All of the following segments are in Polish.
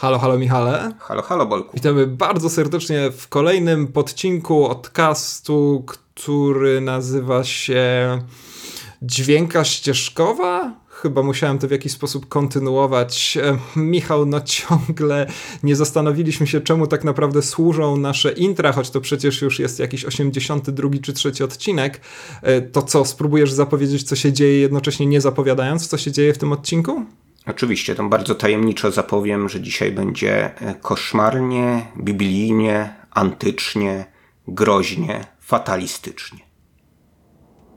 Halo, halo Michale. Halo, halo Bolku. Witamy bardzo serdecznie w kolejnym podcinku podcastu, który nazywa się Dźwięka Ścieżkowa? Chyba musiałem to w jakiś sposób kontynuować. Michał, no ciągle nie zastanowiliśmy się, czemu tak naprawdę służą nasze intra, choć to przecież już jest jakiś 82 czy trzeci odcinek. E, to co, spróbujesz zapowiedzieć, co się dzieje, jednocześnie nie zapowiadając, co się dzieje w tym odcinku? Oczywiście, tam bardzo tajemniczo zapowiem, że dzisiaj będzie e, koszmarnie, biblijnie, antycznie, groźnie, fatalistycznie.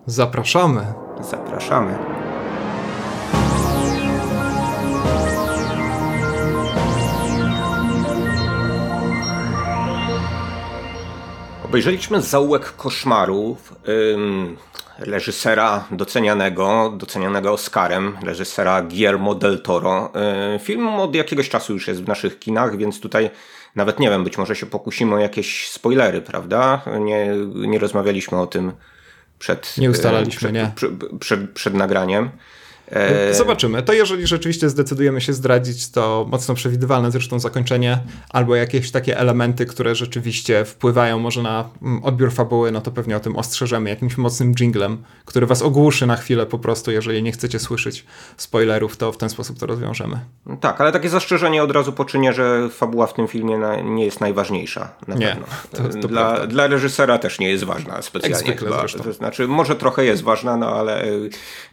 Zapraszamy. Zapraszamy. Obejrzeliśmy Zaułek Koszmarów ym, reżysera docenianego, docenianego Oscarem, reżysera Guillermo del Toro. Yy, film od jakiegoś czasu już jest w naszych kinach, więc tutaj nawet nie wiem, być może się pokusimy o jakieś spoilery, prawda? Nie, nie rozmawialiśmy o tym przed, nie ustalaliśmy, przed, nie. Przed, przed, przed nagraniem. E, Zobaczymy. To jeżeli rzeczywiście zdecydujemy się zdradzić, to mocno przewidywalne zresztą zakończenie, albo jakieś takie elementy, które rzeczywiście wpływają może na mm, odbiór fabuły, no to pewnie o tym ostrzeżemy jakimś mocnym jinglem, który was ogłuszy na chwilę po prostu, jeżeli nie chcecie słyszeć spoilerów, to w ten sposób to rozwiążemy. Tak, ale takie zastrzeżenie od razu poczynię, że fabuła w tym filmie nie jest najważniejsza. Na nie. To, to dla, dla reżysera też nie jest ważna specjalnie. Jak zwykle zresztą. To znaczy, może trochę jest ważna, no ale, y,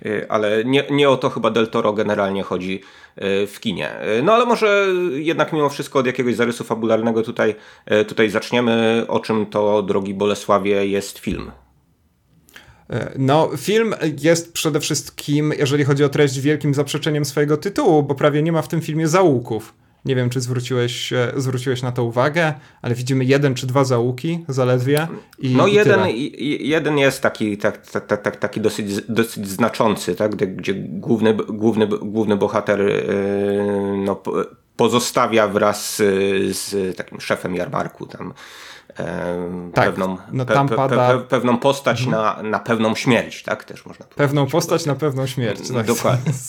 y, ale nie, nie o to chyba Del Toro generalnie chodzi e, w kinie. E, no ale może jednak mimo wszystko od jakiegoś zarysu fabularnego tutaj, e, tutaj zaczniemy. O czym to, drogi Bolesławie, jest film? No, film jest przede wszystkim, jeżeli chodzi o treść, wielkim zaprzeczeniem swojego tytułu, bo prawie nie ma w tym filmie zaułków. Nie wiem, czy zwróciłeś, e, zwróciłeś na to uwagę, ale widzimy jeden czy dwa załuki zaledwie. I, no i jeden, jeden jest taki, tak, tak, tak, taki dosyć, dosyć znaczący, tak? gdzie, gdzie główny, główny, główny bohater yy, no, pozostawia wraz z, z takim szefem jarmarku tam tak, pewną, no pe, pada... pe, pewną postać mhm. na, na pewną śmierć, tak też można powiedzieć. Pewną postać na pewną śmierć. Tak. Dokładnie.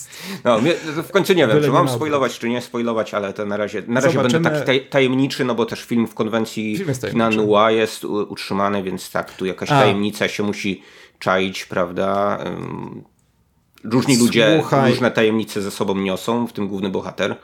No, w końcu nie wiem, Byle czy mam spoilować, czy nie spoilować, ale to na razie, na razie będę taki tajemniczy, no bo też film w konwencji kina Nua jest utrzymany, więc tak, tu jakaś A. tajemnica się musi czaić, prawda? Różni ludzie Słuchaj. różne tajemnice ze sobą niosą, w tym główny bohater.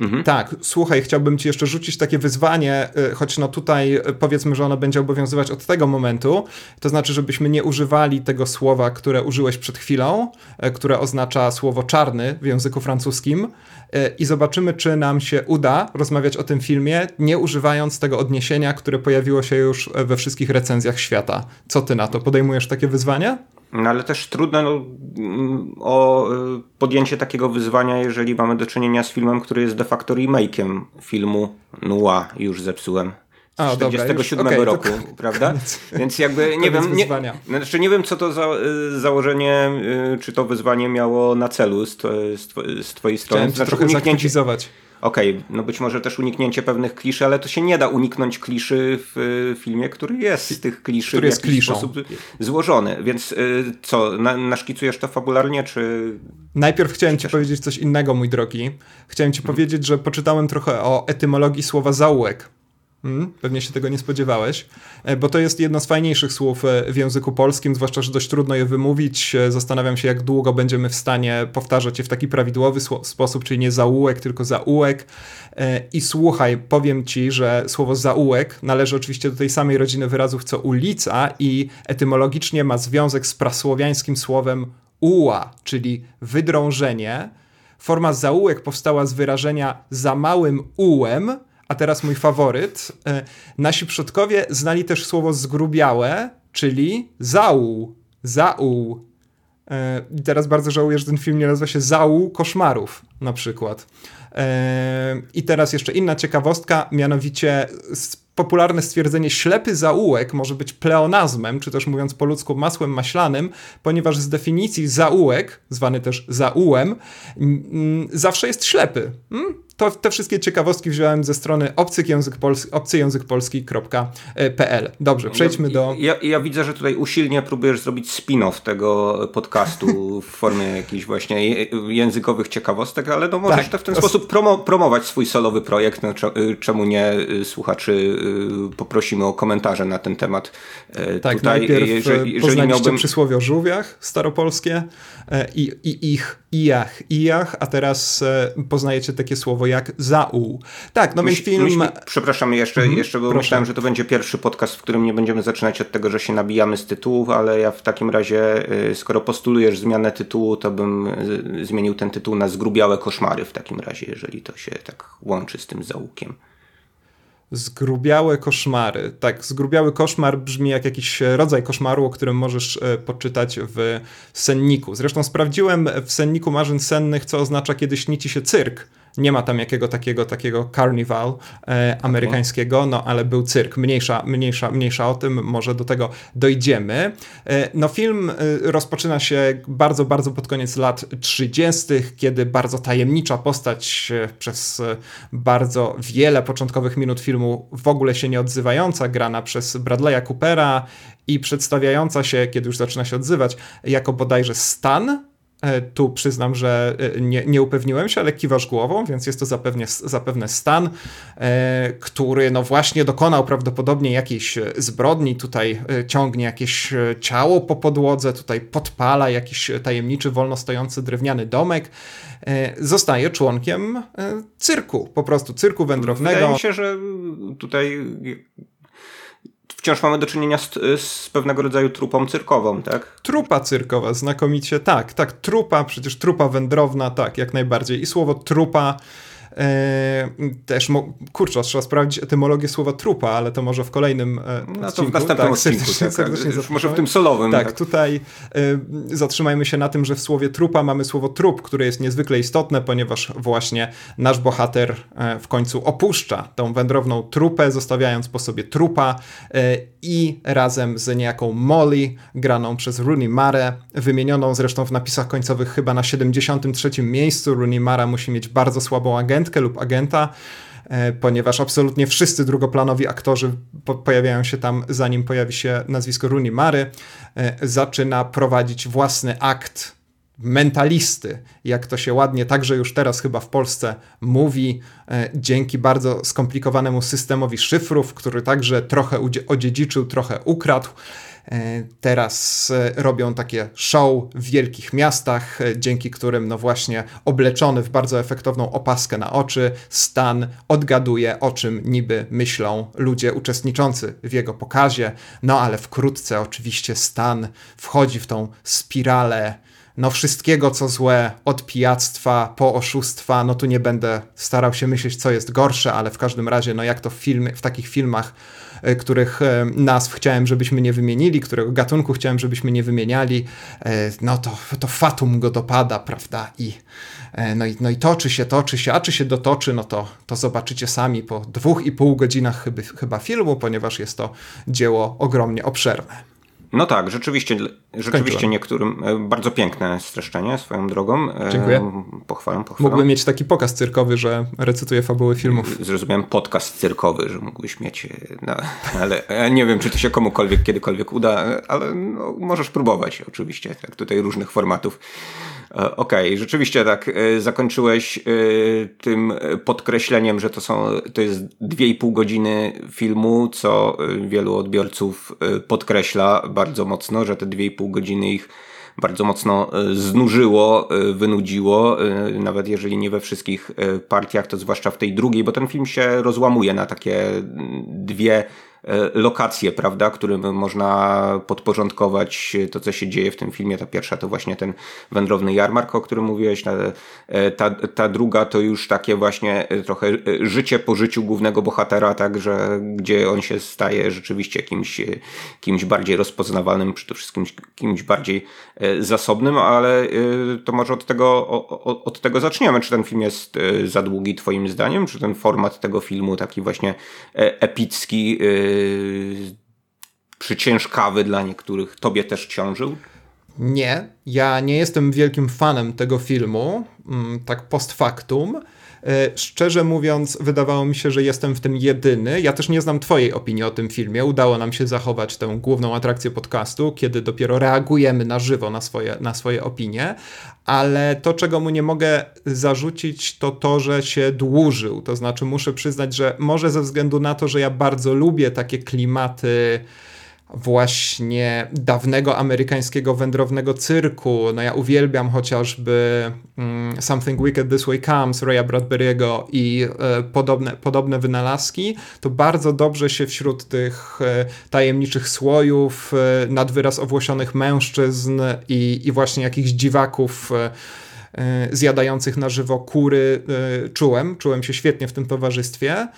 Mhm. Tak, słuchaj, chciałbym ci jeszcze rzucić takie wyzwanie, y, choć no tutaj y, powiedzmy, że ono będzie obowiązywać od tego momentu, to znaczy, żebyśmy nie używali tego słowa, które użyłeś przed chwilą, y, które oznacza słowo czarny w języku francuskim i zobaczymy, czy nam się uda rozmawiać o tym filmie, nie używając tego odniesienia, które pojawiło się już we wszystkich recenzjach świata. Co ty na to? Podejmujesz takie wyzwanie? No ale też trudno no, o y, podjęcie takiego wyzwania, jeżeli mamy do czynienia z filmem, który jest de facto remake'iem filmu Nua, już zepsułem. Z 1947 okay, roku, prawda? Koniec. Więc jakby nie wiem, nie, znaczy nie wiem, co to za y, założenie, y, czy to wyzwanie miało na celu z, z, z twojej strony. Chciałem znaczy, trochę uniknięcie, Okej, okay, no być może też uniknięcie pewnych kliszy, ale to się nie da uniknąć kliszy w filmie, który jest z tych kliszy który w jakiś kliszą. sposób złożony. Więc y, co, na, naszkicujesz to fabularnie, czy... Najpierw chciałem ci powiedzieć coś innego, mój drogi. Chciałem ci hmm. powiedzieć, że poczytałem trochę o etymologii słowa zaułek. Hmm, pewnie się tego nie spodziewałeś, e, bo to jest jedno z fajniejszych słów e, w języku polskim, zwłaszcza, że dość trudno je wymówić. E, zastanawiam się, jak długo będziemy w stanie powtarzać je w taki prawidłowy sposób, czyli nie zaułek, tylko zaułek. I słuchaj, powiem ci, że słowo zaułek należy oczywiście do tej samej rodziny wyrazów co ulica i etymologicznie ma związek z prasłowiańskim słowem uła, czyli wydrążenie. Forma zaułek powstała z wyrażenia za małym ułem, a teraz mój faworyt. E, nasi przodkowie znali też słowo zgrubiałe, czyli zauł. Zauł. E, I teraz bardzo żałuję, że ten film nie nazywa się Zauł Koszmarów na przykład. E, I teraz jeszcze inna ciekawostka, mianowicie popularne stwierdzenie ślepy zaułek może być pleonazmem, czy też mówiąc po ludzku masłem maślanym, ponieważ z definicji zaułek, zwany też zaułem, zawsze jest ślepy. Hmm? To, te wszystkie ciekawostki wziąłem ze strony obcyjęzykpolski.pl. Dobrze, przejdźmy do... Ja, ja, widzę, że tutaj usilnie próbujesz zrobić spin-off tego podcastu w formie jakichś właśnie językowych ciekawostek, ale no możesz tak, w ten to... sposób promo, promować swój solowy projekt. No, czemu nie y, słuchaczy y, poprosimy o komentarze na ten temat. Tak, tutaj, najpierw jeżeli, jeżeli miałbym... przysłowie o żółwiach staropolskie i, i ich ijach, ijach, a teraz poznajecie takie słowo jak zauł. Tak, no Myś, film... Myśmy, przepraszam jeszcze, mhm, jeszcze bo myślałem, że to będzie pierwszy podcast, w którym nie będziemy zaczynać od tego, że się nabijamy z tytułów, ale ja w takim razie, y, skoro postulujesz zmianę tytułu, to bym y, zmienił ten tytuł na Zgrubiałe koszmary w takim razie, jeżeli to się tak łączy z tym zaułkiem. Zgrubiałe koszmary. Tak, zgrubiały koszmar brzmi jak jakiś rodzaj koszmaru, o którym możesz e, poczytać w senniku. Zresztą sprawdziłem w senniku marzeń sennych, co oznacza, kiedy śni ci się cyrk nie ma tam jakiego takiego, takiego carnival e, amerykańskiego, no ale był cyrk. Mniejsza, mniejsza, mniejsza o tym, może do tego dojdziemy. E, no film e, rozpoczyna się bardzo, bardzo pod koniec lat 30., kiedy bardzo tajemnicza postać e, przez bardzo wiele początkowych minut filmu w ogóle się nie odzywająca, grana przez Bradley'a Coopera i przedstawiająca się, kiedy już zaczyna się odzywać, jako bodajże Stan, tu przyznam, że e, nie, nie upewniłem się, ale kiwasz głową, więc jest to zapewne, zapewne stan, e, który no właśnie dokonał prawdopodobnie jakiejś zbrodni. Tutaj ciągnie jakieś ciało po podłodze, tutaj podpala jakiś tajemniczy, wolno stojący drewniany domek. Zostaje członkiem cyrku, po prostu cyrku wędrownego. Wydaje mi się, że tutaj wciąż mamy do czynienia z, z, pewnego rodzaju trupą cyrkową, tak? Trupa cyrkowa, znakomicie, tak, tak, trupa, przecież trupa wędrowna, tak, jak najbardziej. I słowo trupa też, kurczę, trzeba sprawdzić etymologię słowa trupa, ale to może w kolejnym e, no to w następnym tak, odcinku. Serdecznie, tak, serdecznie tak, może w tym solowym. Tak, tak. tutaj y, zatrzymajmy się na tym, że w słowie trupa mamy słowo trup, które jest niezwykle istotne, ponieważ właśnie nasz bohater w końcu opuszcza tą wędrowną trupę, zostawiając po sobie trupa y, i razem z niejaką Molly, graną przez Rooney Mare, wymienioną zresztą w napisach końcowych chyba na 73 miejscu. Rooney Mara musi mieć bardzo słabą agentę, agentkę lub agenta, e, ponieważ absolutnie wszyscy drugoplanowi aktorzy po pojawiają się tam, zanim pojawi się nazwisko Rooney Mary, e, zaczyna prowadzić własny akt mentalisty, jak to się ładnie także już teraz chyba w Polsce mówi, e, dzięki bardzo skomplikowanemu systemowi szyfrów, który także trochę odziedziczył, trochę ukradł. E, teraz e, robią takie show w wielkich miastach, e, dzięki którym, no właśnie, obleczony w bardzo efektowną opaskę na oczy, Stan odgaduje, o czym niby myślą ludzie uczestniczący w jego pokazie. No ale wkrótce, oczywiście, Stan wchodzi w tą spiralę no wszystkiego co złe, od pijactwa po oszustwa, no tu nie będę starał się myśleć, co jest gorsze, ale w każdym razie, no jak to w, w takich filmach których e, nazw chciałem, żebyśmy nie wymienili, którego gatunku chciałem, żebyśmy nie wymieniali, e, no to, to fatum go dopada, prawda? I, no, i, no i toczy się, toczy się, a czy się dotoczy, no to, to zobaczycie sami po dwóch i pół godzinach chyba, chyba filmu, ponieważ jest to dzieło ogromnie obszerne. No tak, rzeczywiście, rzeczywiście niektórym e, bardzo piękne streszczenie swoją drogą. E, Dziękuję. Pochwalam, pochwalam. Mógłbym mieć taki pokaz cyrkowy, że recytuję fabuły filmów. Zrozumiałem podcast cyrkowy, że mógłbyś mieć, no, ale nie wiem, czy to się komukolwiek kiedykolwiek uda, ale no, możesz próbować oczywiście, tak tutaj różnych formatów. Okej, okay, rzeczywiście tak, zakończyłeś tym podkreśleniem, że to są, to jest dwie i pół godziny filmu, co wielu odbiorców podkreśla bardzo mocno, że te 2,5 godziny ich bardzo mocno e, znużyło, e, wynudziło, e, nawet jeżeli nie we wszystkich partiach, to zwłaszcza w tej drugiej, bo ten film się rozłamuje na takie dwie E, lokacje, prawda, którym można podporządkować to, co się dzieje w tym filmie. Ta pierwsza to właśnie ten wędrowny jarmark, o którym mówiłeś, e, ta, ta druga to już takie właśnie e, trochę życie po życiu głównego bohatera, także gdzie on się staje rzeczywiście kimś, kimś bardziej rozpoznawalnym, przede wszystkim kimś bardziej zasobnym, ale to może od tego, od tego zaczniemy. Czy ten film jest za długi twoim zdaniem? Czy ten format tego filmu taki właśnie epicki przyciężkawy dla niektórych tobie też ciążył? Nie, ja nie jestem wielkim fanem tego filmu, mm, tak post factum. E, szczerze mówiąc, wydawało mi się, że jestem w tym jedyny. Ja też nie znam Twojej opinii o tym filmie. Udało nam się zachować tę główną atrakcję podcastu, kiedy dopiero reagujemy na żywo na swoje, na swoje opinie, ale to, czego mu nie mogę zarzucić, to to, że się dłużył. To znaczy, muszę przyznać, że może ze względu na to, że ja bardzo lubię takie klimaty właśnie dawnego amerykańskiego wędrownego cyrku. No ja uwielbiam chociażby um, Something Wicked This Way Comes Raya Bradbury'ego i e, podobne, podobne wynalazki, to bardzo dobrze się wśród tych e, tajemniczych słojów, e, nadwyraz owłosionych mężczyzn i, i właśnie jakichś dziwaków e, zjadających na żywo kury e, czułem, czułem się świetnie w tym towarzystwie. E,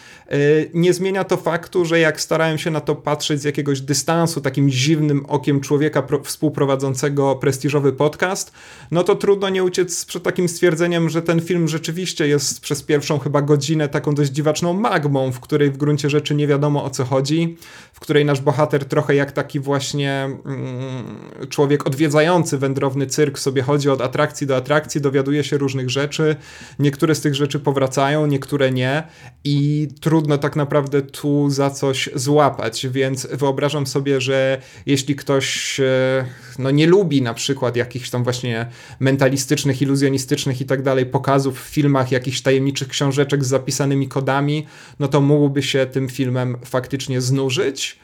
nie zmienia to faktu, że jak starałem się na to patrzeć z jakiegoś dystansu, takim dziwnym okiem człowieka współprowadzącego prestiżowy podcast, no to trudno nie uciec przed takim stwierdzeniem, że ten film rzeczywiście jest przez pierwszą chyba godzinę taką dość dziwaczną magmą, w której w gruncie rzeczy nie wiadomo o co chodzi, w której nasz bohater trochę jak taki właśnie mm, człowiek odwiedzający wędrowny cyrk sobie chodzi od atrakcji do atrakcji, dowiaduje się różnych rzeczy. Niektóre z tych rzeczy powracają, niektóre nie i trudno tak naprawdę tu za coś złapać, więc wyobrażam sobie, że jeśli ktoś e, no, nie lubi na przykład jakichś tam właśnie mentalistycznych, iluzjonistycznych i tak dalej pokazów w filmach, jakichś tajemniczych książeczek z zapisanymi kodami, no to mógłby się tym filmem faktycznie znużyć.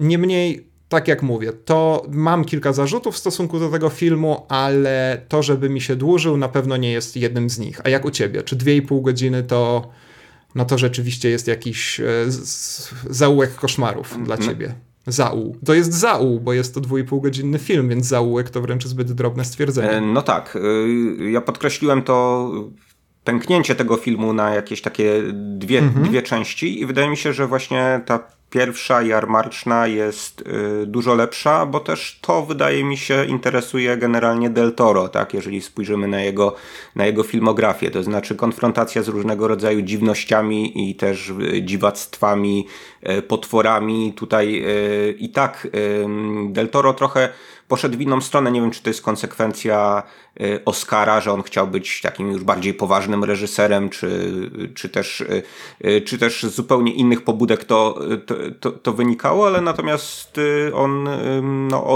Niemniej tak jak mówię, to mam kilka zarzutów w stosunku do tego filmu, ale to, żeby mi się dłużył, na pewno nie jest jednym z nich. A jak u ciebie? Czy 2,5 godziny to, no to rzeczywiście jest jakiś e, zaułek koszmarów dla no. ciebie? Zauł. To jest zauł, bo jest to 2,5 godzinny film, więc zaułek to wręcz zbyt drobne stwierdzenie. E, no tak. E, ja podkreśliłem to pęknięcie tego filmu na jakieś takie dwie, mhm. dwie części i wydaje mi się, że właśnie ta pierwsza jarmarczna jest y, dużo lepsza, bo też to wydaje mi się interesuje generalnie Del Toro, tak, jeżeli spojrzymy na jego, na jego filmografię, to znaczy konfrontacja z różnego rodzaju dziwnościami i też y, dziwactwami, y, potworami. Tutaj i tak Del Toro trochę poszedł w inną stronę. Nie wiem, czy to jest konsekwencja y, Oscara, że on chciał być takim już bardziej poważnym reżyserem, czy, czy, też, y, y, czy też z zupełnie innych pobudek to, to, to, to wynikało, ale natomiast on no,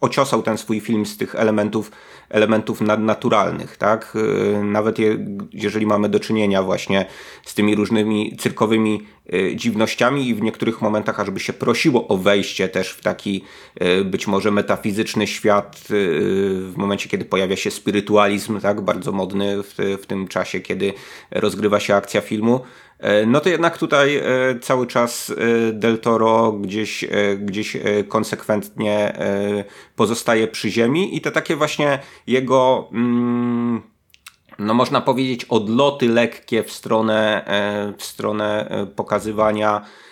ociosał ten swój film z tych elementów elementów nadnaturalnych, tak? Y, nawet je, jeżeli mamy do czynienia właśnie z tymi różnymi cyrkowymi y, dziwnościami i w niektórych momentach ażby się prosiło o wejście też w taki y, być może metafizyczny świat w momencie, kiedy pojawia się spirytualizm, tak? Bardzo modny w, w tym czasie, kiedy rozgrywa się akcja filmu no to jednak tutaj e, cały czas e, Del Toro gdzieś, gdzieś konsekwentnie pozostaje przy ziemi i te takie właśnie jego, mm, no można powiedzieć, odloty lekkie w stronę, w stronę pokazywania E,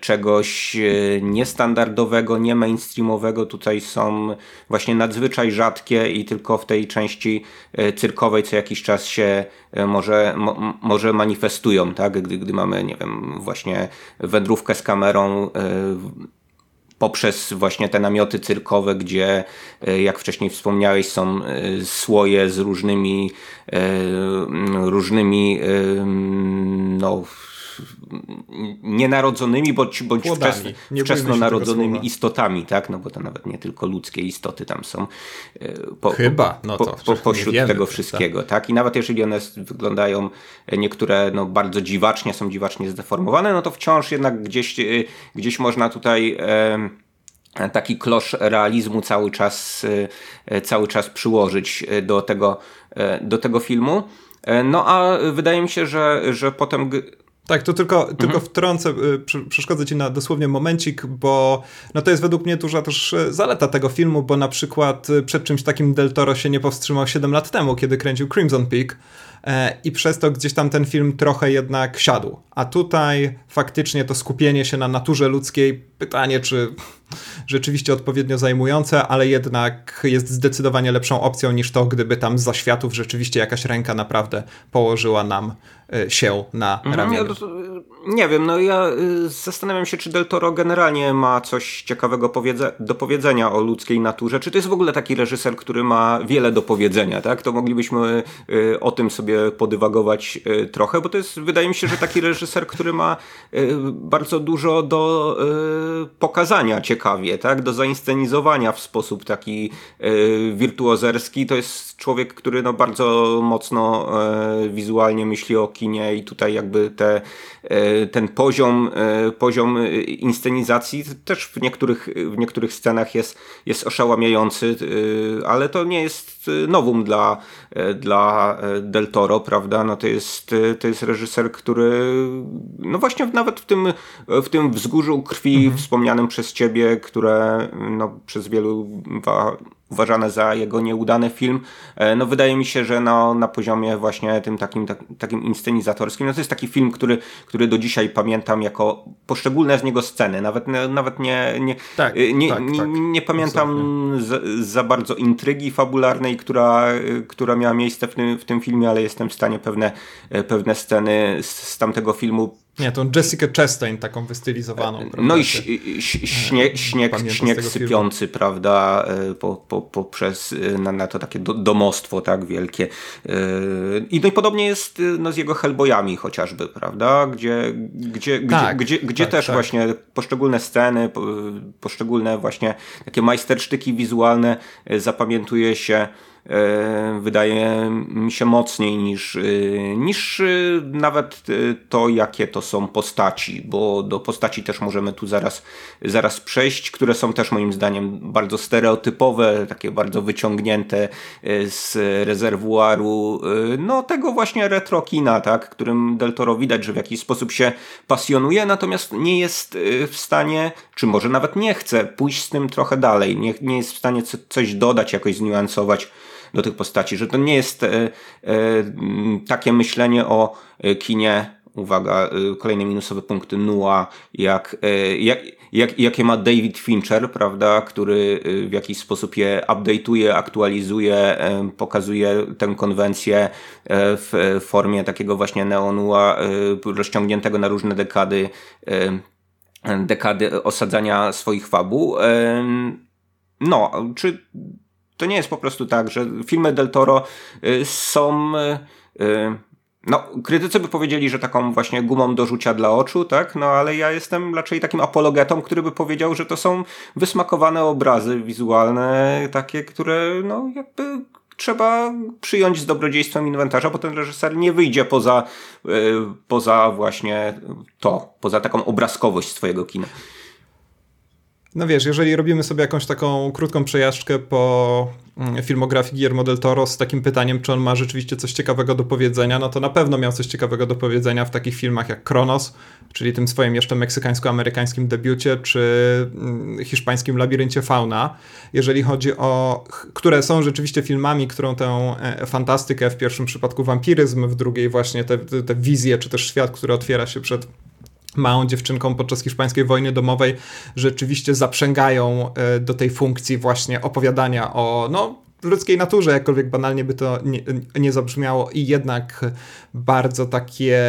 czegoś e, niestandardowego, nie mainstreamowego. Tutaj są właśnie nadzwyczaj rzadkie i tylko w tej części e, cyrkowej co jakiś czas się może, mo, może manifestują, tak? Gdy, gdy mamy, nie wiem, właśnie wędrówkę z kamerą poprzez właśnie te namioty cyrkowe, gdzie jak wcześniej wspomniałeś są słoje z różnymi różnymi no nienarodzonymi bądź, bądź wczesno, wczesnonarodzonymi istotami, tak? No bo to nawet nie tylko ludzkie istoty tam są. E, po, Chyba, no to po, po, pośród wiemy, tego wszystkiego, tak. tak? I nawet jeżeli one wyglądają e, niektóre no, bardzo dziwacznie, są dziwacznie zdeformowane, no to wciąż jednak gdzieś, e, gdzieś można tutaj taki klosz realizmu cały czas, cały czas przyłożyć do tego, do tego filmu. No a wydaje mi się, że, że potem tak, to tylko, mhm. tylko wtrącę, y, przeszkodzę ci na dosłownie momencik, bo no to jest według mnie duża też y, zaleta tego filmu, bo na przykład y, przed czymś takim Del Toro się nie powstrzymał 7 lat temu, kiedy kręcił Crimson Peak e, i przez to gdzieś tam ten film trochę jednak siadł. A tutaj faktycznie to skupienie się na naturze ludzkiej, pytanie czy rzeczywiście odpowiednio zajmujące, ale jednak jest zdecydowanie lepszą opcją niż to, gdyby tam za światów rzeczywiście jakaś ręka naprawdę położyła nam się na mhm. ramieniu. Nie wiem, no ja y, zastanawiam się, czy Del Toro generalnie ma coś ciekawego do powiedzenia o ludzkiej naturze. Czy to jest w ogóle taki reżyser, który ma wiele do powiedzenia, tak? To moglibyśmy y, o tym sobie podywagować y, trochę, bo to jest, wydaje mi się, że taki reżyser, który ma bardzo dużo do pokazania ciekawie, tak? Do zainscenizowania w sposób taki wirtuozerski. To jest człowiek, który no bardzo mocno wizualnie myśli o kinie i tutaj jakby te ten poziom, poziom inscenizacji też w niektórych, w niektórych scenach jest, jest oszałamiający, ale to nie jest nowum dla, dla Del Toro, prawda? No to jest, to jest reżyser, który no właśnie nawet w tym, w tym wzgórzu krwi mhm. wspomnianym przez ciebie, które no, przez wielu uważane za jego nieudany film. E, no wydaje mi się, że no, na poziomie właśnie tym takim, tak, takim inscenizatorskim, no to jest taki film, który, który do dzisiaj pamiętam jako poszczególne z niego sceny. Nawet, nawet nie, nie, tak, e, nie, tak, nie, tak. nie pamiętam za, za, bardzo intrygi fabularnej, która, która miała miejsce w tym, w tym filmie, ale jestem w stanie pewne, e, pewne sceny z, z tamtego filmu nie, tą Jessica Chastain taką wystylizowaną. Prawda? No i śnieg, śnieg, śnieg sypiący, filmu. prawda, e, po, po, poprzez e, na, na to takie do, domostwo tak wielkie. E, I no i podobnie jest no, z jego Hellboyami chociażby, prawda, gdzie, gdzie, tak, gdzie, gdzie, gdzie tak, też tak. właśnie poszczególne sceny, poszczególne właśnie takie majstersztyki wizualne zapamiętuje się E, wydaje mi się mocniej niż, e, niż e, nawet to, jakie to są postaci, bo do postaci też możemy tu zaraz, zaraz przejść, które są też moim zdaniem bardzo stereotypowe, takie bardzo wyciągnięte z rezerwuaru, no tego właśnie retrokina, tak, którym Del Toro widać, że w jakiś sposób się pasjonuje, natomiast nie jest w stanie, czy może nawet nie chce pójść z tym trochę dalej, nie, nie jest w stanie coś dodać, jakoś zniuansować do tych postaci, że to nie jest e, e, takie myślenie o e, kinie uwaga, kolejne minusowe punkty Nua, jak, jak, jak, jakie ma David Fincher, prawda, który w jakiś sposób je update'uje, aktualizuje, pokazuje tę konwencję w formie takiego właśnie neonua rozciągniętego na różne dekady dekady osadzania swoich fabuł. No, czy to nie jest po prostu tak, że filmy Del Toro y, są. Y, y, no, krytycy by powiedzieli, że taką właśnie gumą do rzucia dla oczu, tak? No, ale ja jestem raczej takim apologetą, który by powiedział, że to są wysmakowane obrazy wizualne, takie, które, no, jakby trzeba przyjąć z dobrodziejstwem inwentarza, bo ten reżyser nie wyjdzie poza, poza właśnie to, poza taką obrazkowość swojego kina. No wiesz, jeżeli robimy sobie jakąś taką krótką przejażdżkę po mm, filmografii Guillermo del Toro z takim pytaniem, czy on ma rzeczywiście coś ciekawego do powiedzenia, no to na pewno miał coś ciekawego do powiedzenia w takich filmach jak Kronos, czyli tym swoim jeszcze meksykańsko-amerykańskim debiucie, czy mm, hiszpańskim Labiryncie Fauna. Jeżeli chodzi o, które są rzeczywiście filmami, którą tę e, fantastykę, w pierwszym przypadku wampiryzm, w drugiej właśnie te, te wizje, czy też świat, który otwiera się przed małą dziewczynką podczas hiszpańskiej wojny domowej rzeczywiście zaprzęgają e, do tej funkcji właśnie opowiadania o no, ludzkiej naturze, jakkolwiek banalnie by to nie, nie zabrzmiało i jednak bardzo takie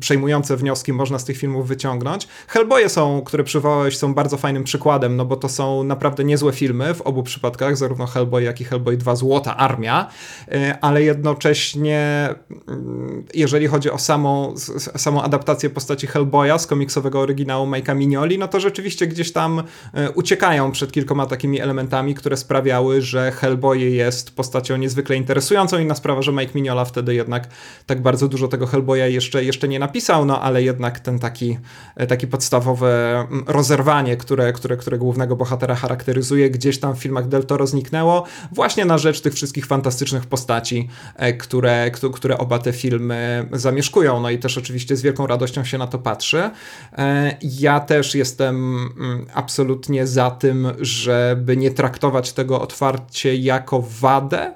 przejmujące wnioski można z tych filmów wyciągnąć. Hellboye są, które przywołałeś, są bardzo fajnym przykładem, no bo to są naprawdę niezłe filmy w obu przypadkach, zarówno Hellboy, jak i Hellboy 2 Złota Armia, y, ale jednocześnie mm, jeżeli chodzi o samą, samą adaptację postaci Hellboya z komiksowego oryginału Majka Mignoli, no to rzeczywiście gdzieś tam y, uciekają przed kilkoma takimi elementami, które sprawiały, że Hellboy jest postacią niezwykle interesującą. Inna sprawa, że Mike Mignola wtedy jednak tak bardzo dużo tego Hellboya jeszcze, jeszcze nie napisał, no ale jednak ten taki, e, taki podstawowe mm, rozerwanie, które, które, które głównego bohatera charakteryzuje, gdzieś tam w filmach Del Toro zniknęło, właśnie na rzecz tych wszystkich fantastycznych postaci, e, które, które oba te filmy zamieszkują. No i też oczywiście z wielką radością się na to patrzy. E, ja też jestem mm, absolutnie za tym, żeby nie traktować tego otwarcie jako wadę,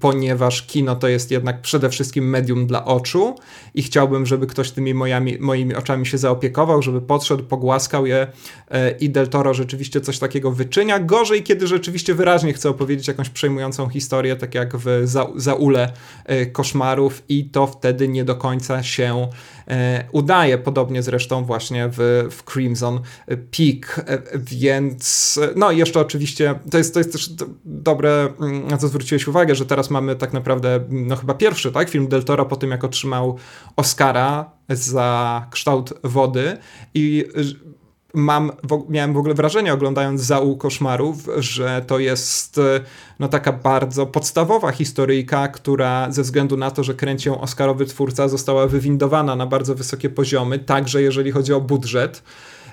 ponieważ kino to jest jednak przede wszystkim medium dla oczu i chciałbym, żeby ktoś tymi mojami, moimi oczami się zaopiekował, żeby podszedł, pogłaskał je e, i Del Toro rzeczywiście coś takiego wyczynia. Gorzej, kiedy rzeczywiście wyraźnie chce opowiedzieć jakąś przejmującą historię, tak jak w za, Zaule e, Koszmarów i to wtedy nie do końca się udaje, podobnie zresztą właśnie w, w Crimson Peak, więc no i jeszcze oczywiście to jest, to jest też dobre, mm, na co zwróciłeś uwagę, że teraz mamy tak naprawdę, no chyba pierwszy, tak, film Del Toro po tym, jak otrzymał Oscara za kształt wody i mam, miałem w ogóle wrażenie oglądając Zału Koszmarów, że to jest no taka bardzo podstawowa historyjka, która ze względu na to, że kręci ją Oscarowy twórca, została wywindowana na bardzo wysokie poziomy, także jeżeli chodzi o budżet.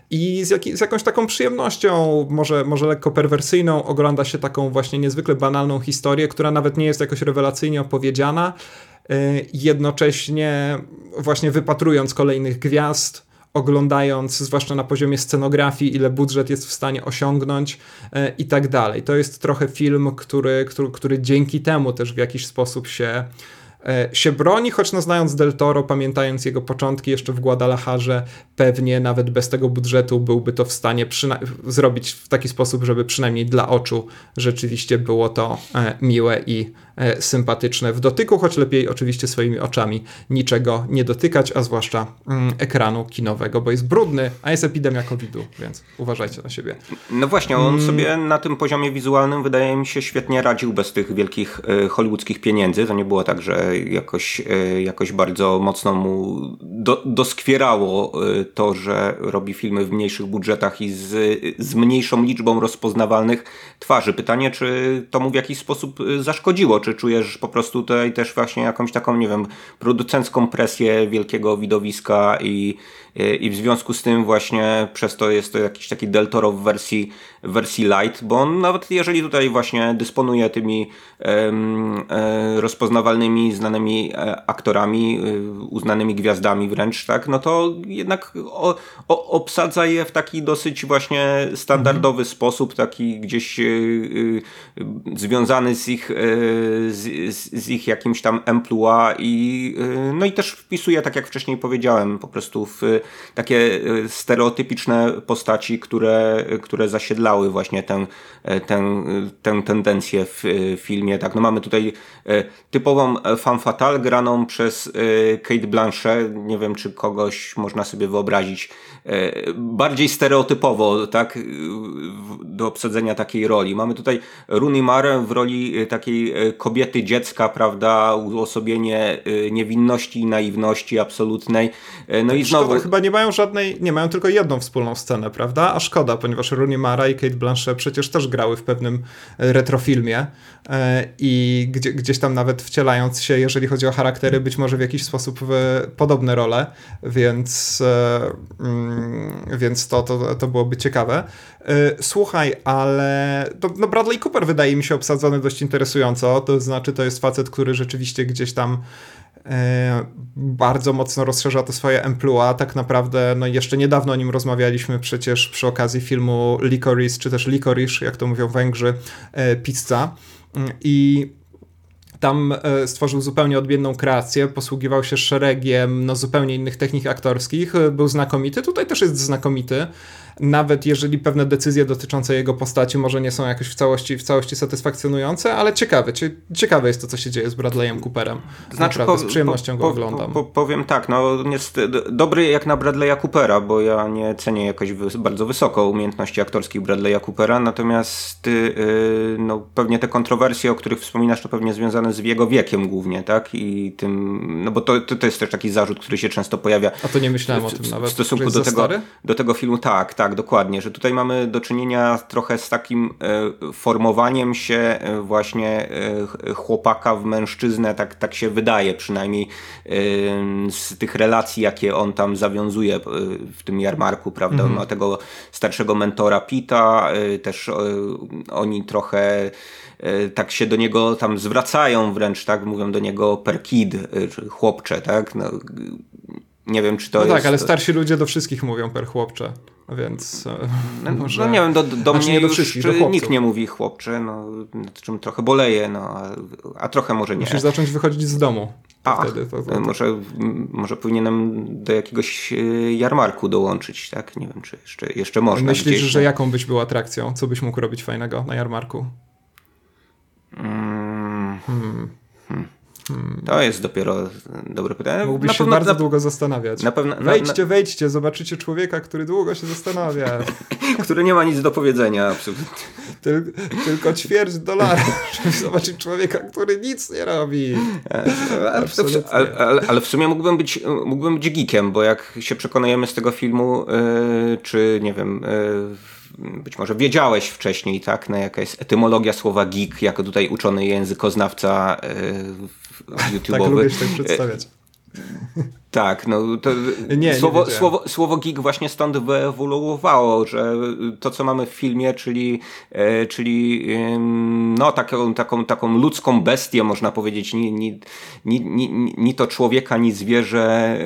I z, jak, z, jakąś taką przyjemnością, może, może lekko perwersyjną, ogląda się taką właśnie niezwykle banalną historię, która nawet nie jest jakoś rewelacyjnie opowiedziana, y, jednocześnie właśnie wypatrując kolejnych gwiazd, oglądając, zwłaszcza na poziomie scenografii, ile budżet jest w stanie osiągnąć y, i tak dalej. To jest trochę film, który, który, który dzięki temu też w jakiś sposób się E, się broni, choć no znając Del Toro, pamiętając jego początki jeszcze w Guadalajarze, pewnie nawet bez tego budżetu byłby to w stanie zrobić w taki sposób, żeby przynajmniej dla oczu rzeczywiście było to e, miłe i E, sympatyczne w dotyku, choć lepiej oczywiście swoimi oczami niczego nie dotykać, a zwłaszcza mm, ekranu kinowego, bo jest brudny, a jest epidemia COVID-u, więc uważajcie na siebie. No właśnie, on mm. sobie na tym poziomie wizualnym wydaje mi się świetnie radził bez tych wielkich y, hollywoodzkich pieniędzy. To nie było tak, że jakoś, y, jakoś bardzo mocno mu do, doskwierało y, to, że robi filmy w mniejszych budżetach i z, z mniejszą liczbą rozpoznawalnych twarzy. Pytanie, czy to mu w jakiś sposób zaszkodziło, czy czujesz po prostu tutaj też właśnie jakąś taką, nie wiem, producencką presję wielkiego widowiska i, i w związku z tym właśnie przez to jest to jakiś taki Deltoro w wersji, w wersji light, bo on nawet jeżeli tutaj właśnie dysponuje tymi um, rozpoznawalnymi, znanymi e, aktorami, e, uznanymi gwiazdami wręcz, tak, no to jednak o, o, obsadza je w taki dosyć właśnie standardowy mhm. sposób, taki gdzieś y, y, związany z ich, y, z, z, ich jakimś tam emploi i no i też wpisuje, tak jak wcześniej powiedziałem, po prostu w takie stereotypiczne postaci, które, które zasiedlały właśnie tę, tę, tę tendencję w filmie, tak, no mamy tutaj typową femme fatale graną przez Kate Blanchett, nie wiem czy kogoś można sobie wyobrazić bardziej stereotypowo, tak, do obsadzenia takiej roli. Mamy tutaj Rooney Mara w roli e, takiej e, kobiety, dziecka, prawda, uosobienie e, niewinności i naiwności absolutnej. No i znowu... chyba nie mają żadnej, nie mają tylko jedną wspólną scenę, prawda? A szkoda, ponieważ Rooney Mara i Kate Blanchett przecież też grały w pewnym retrofilmie i gdzie, gdzieś tam nawet wcielając się, jeżeli chodzi o charaktery, być może w jakiś sposób w podobne role, więc, mm, więc to, to, to byłoby ciekawe. Słuchaj, ale to, no Bradley Cooper wydaje mi się obsadzony dość interesująco, to znaczy to jest facet, który rzeczywiście gdzieś tam e, bardzo mocno rozszerza to swoje emploi. Tak naprawdę, no jeszcze niedawno o nim rozmawialiśmy przecież przy okazji filmu Licorice, czy też Licorice, jak to mówią Węgrzy, e, pizza. I tam e, stworzył zupełnie odmienną kreację, posługiwał się szeregiem no, zupełnie innych technik aktorskich, był znakomity. Tutaj też jest znakomity nawet jeżeli pewne decyzje dotyczące jego postaci może nie są jakoś w całości, w całości satysfakcjonujące, ale ciekawe, ciekawe jest to, co się dzieje z Bradleyem Cooperem. Znaczy, Naprawdę, po, z przyjemnością po, go oglądam. Po, powiem tak, no jest dobry jak na Bradley'a Coopera, bo ja nie cenię jakoś bardzo wysoko umiejętności aktorskich Bradley'a Coopera, natomiast yy, no, pewnie te kontrowersje, o których wspominasz, to pewnie związane z jego wiekiem głównie, tak? I tym, no bo to, to, to jest też taki zarzut, który się często pojawia. A to nie myślałem w, o tym nawet. W stosunku do tego, do tego filmu, tak, tak, dokładnie, że tutaj mamy do czynienia trochę z takim e, formowaniem się e, właśnie e, chłopaka w mężczyznę, tak, tak się wydaje przynajmniej z tych relacji, jakie on tam zawiązuje w tym jarmarku, prawda? Mhm. ma tego starszego mentora Pita, też oni trochę tak się do niego tam zwracają wręcz, tak? Mówią do niego per kid, czy chłopcze, tak? No, Nie wiem, czy to no jest... tak, ale starsi ludzie do wszystkich mówią per chłopcze, więc e, no, może... No nie wiem, do, do znaczy mnie nie do wszystkich, do nikt nie mówi chłopcze, no, nad czym trochę boleję, no, a, a trochę może nie. Musisz zacząć wychodzić z domu. A, wtedy, to, to, to. Może, może powinienem do jakiegoś e, jarmarku dołączyć, tak? Nie wiem, czy jeszcze, jeszcze można. Myślisz, gdzieś, że no. jaką byś był atrakcją? Co byś mógł robić fajnego na jarmarku? Mm. Hmm. Hmm. To jest dopiero dobre pytanie. Mógłbyś się bardzo na... długo zastanawiać. Na pewno, wejdźcie, na... wejdźcie, zobaczycie człowieka, który długo się zastanawia. który nie ma nic do powiedzenia, absolutnie. Tyl, tylko ćwierć dolara, żeby zobaczyć człowieka, który nic nie robi. Ale, ale, ale, w sumie mógłbym być, mógłbym być geekiem, bo jak się przekonujemy z tego filmu, yy, czy nie wiem... Yy, być może wiedziałeś wcześniej, tak, na jaka jest etymologia słowa geek, jako tutaj uczony językoznawca YouTube'owy. tak lubisz tak przedstawiać. Tak, no to nie, słowo, nie słowo, słowo geek właśnie stąd wyewoluowało, że to co mamy w filmie, czyli, e, czyli no, taką, taką, taką ludzką bestię można powiedzieć, ni, ni, ni, ni, ni to człowieka, ni zwierzę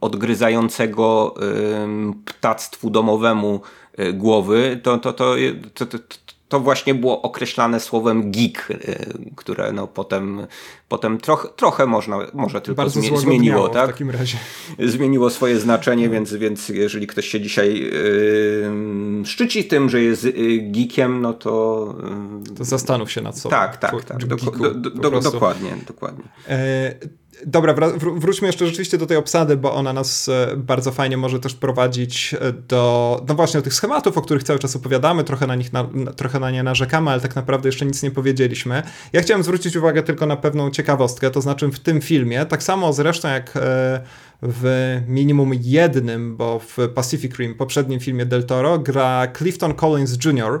odgryzającego ptactwu domowemu e, głowy, to, to, to, to, właśnie było określane słowem geek, y, które no potem, potem trochę, trochę można, może tylko Bardzo zmieniło, tak? W takim razie. Zmieniło swoje znaczenie, więc, więc jeżeli ktoś się dzisiaj yy, szczyci tym, że jest y, geekiem, no to... Yy, to zastanów się nad sobą. Tak, tak, tak. Do, do, do, dokładnie, dokładnie. E Dobra, wróćmy jeszcze rzeczywiście do tej obsady, bo ona nas e, bardzo fajnie może też prowadzić e, do, no właśnie, do tych schematów, o których cały czas opowiadamy, trochę na nich, na, trochę na nie narzekamy, ale tak naprawdę jeszcze nic nie powiedzieliśmy. Ja chciałem zwrócić uwagę tylko na pewną ciekawostkę, to znaczy w tym filmie, tak samo zresztą jak e, w minimum jednym, bo w Pacific Rim, poprzednim filmie Del Toro, gra Clifton Collins Jr.,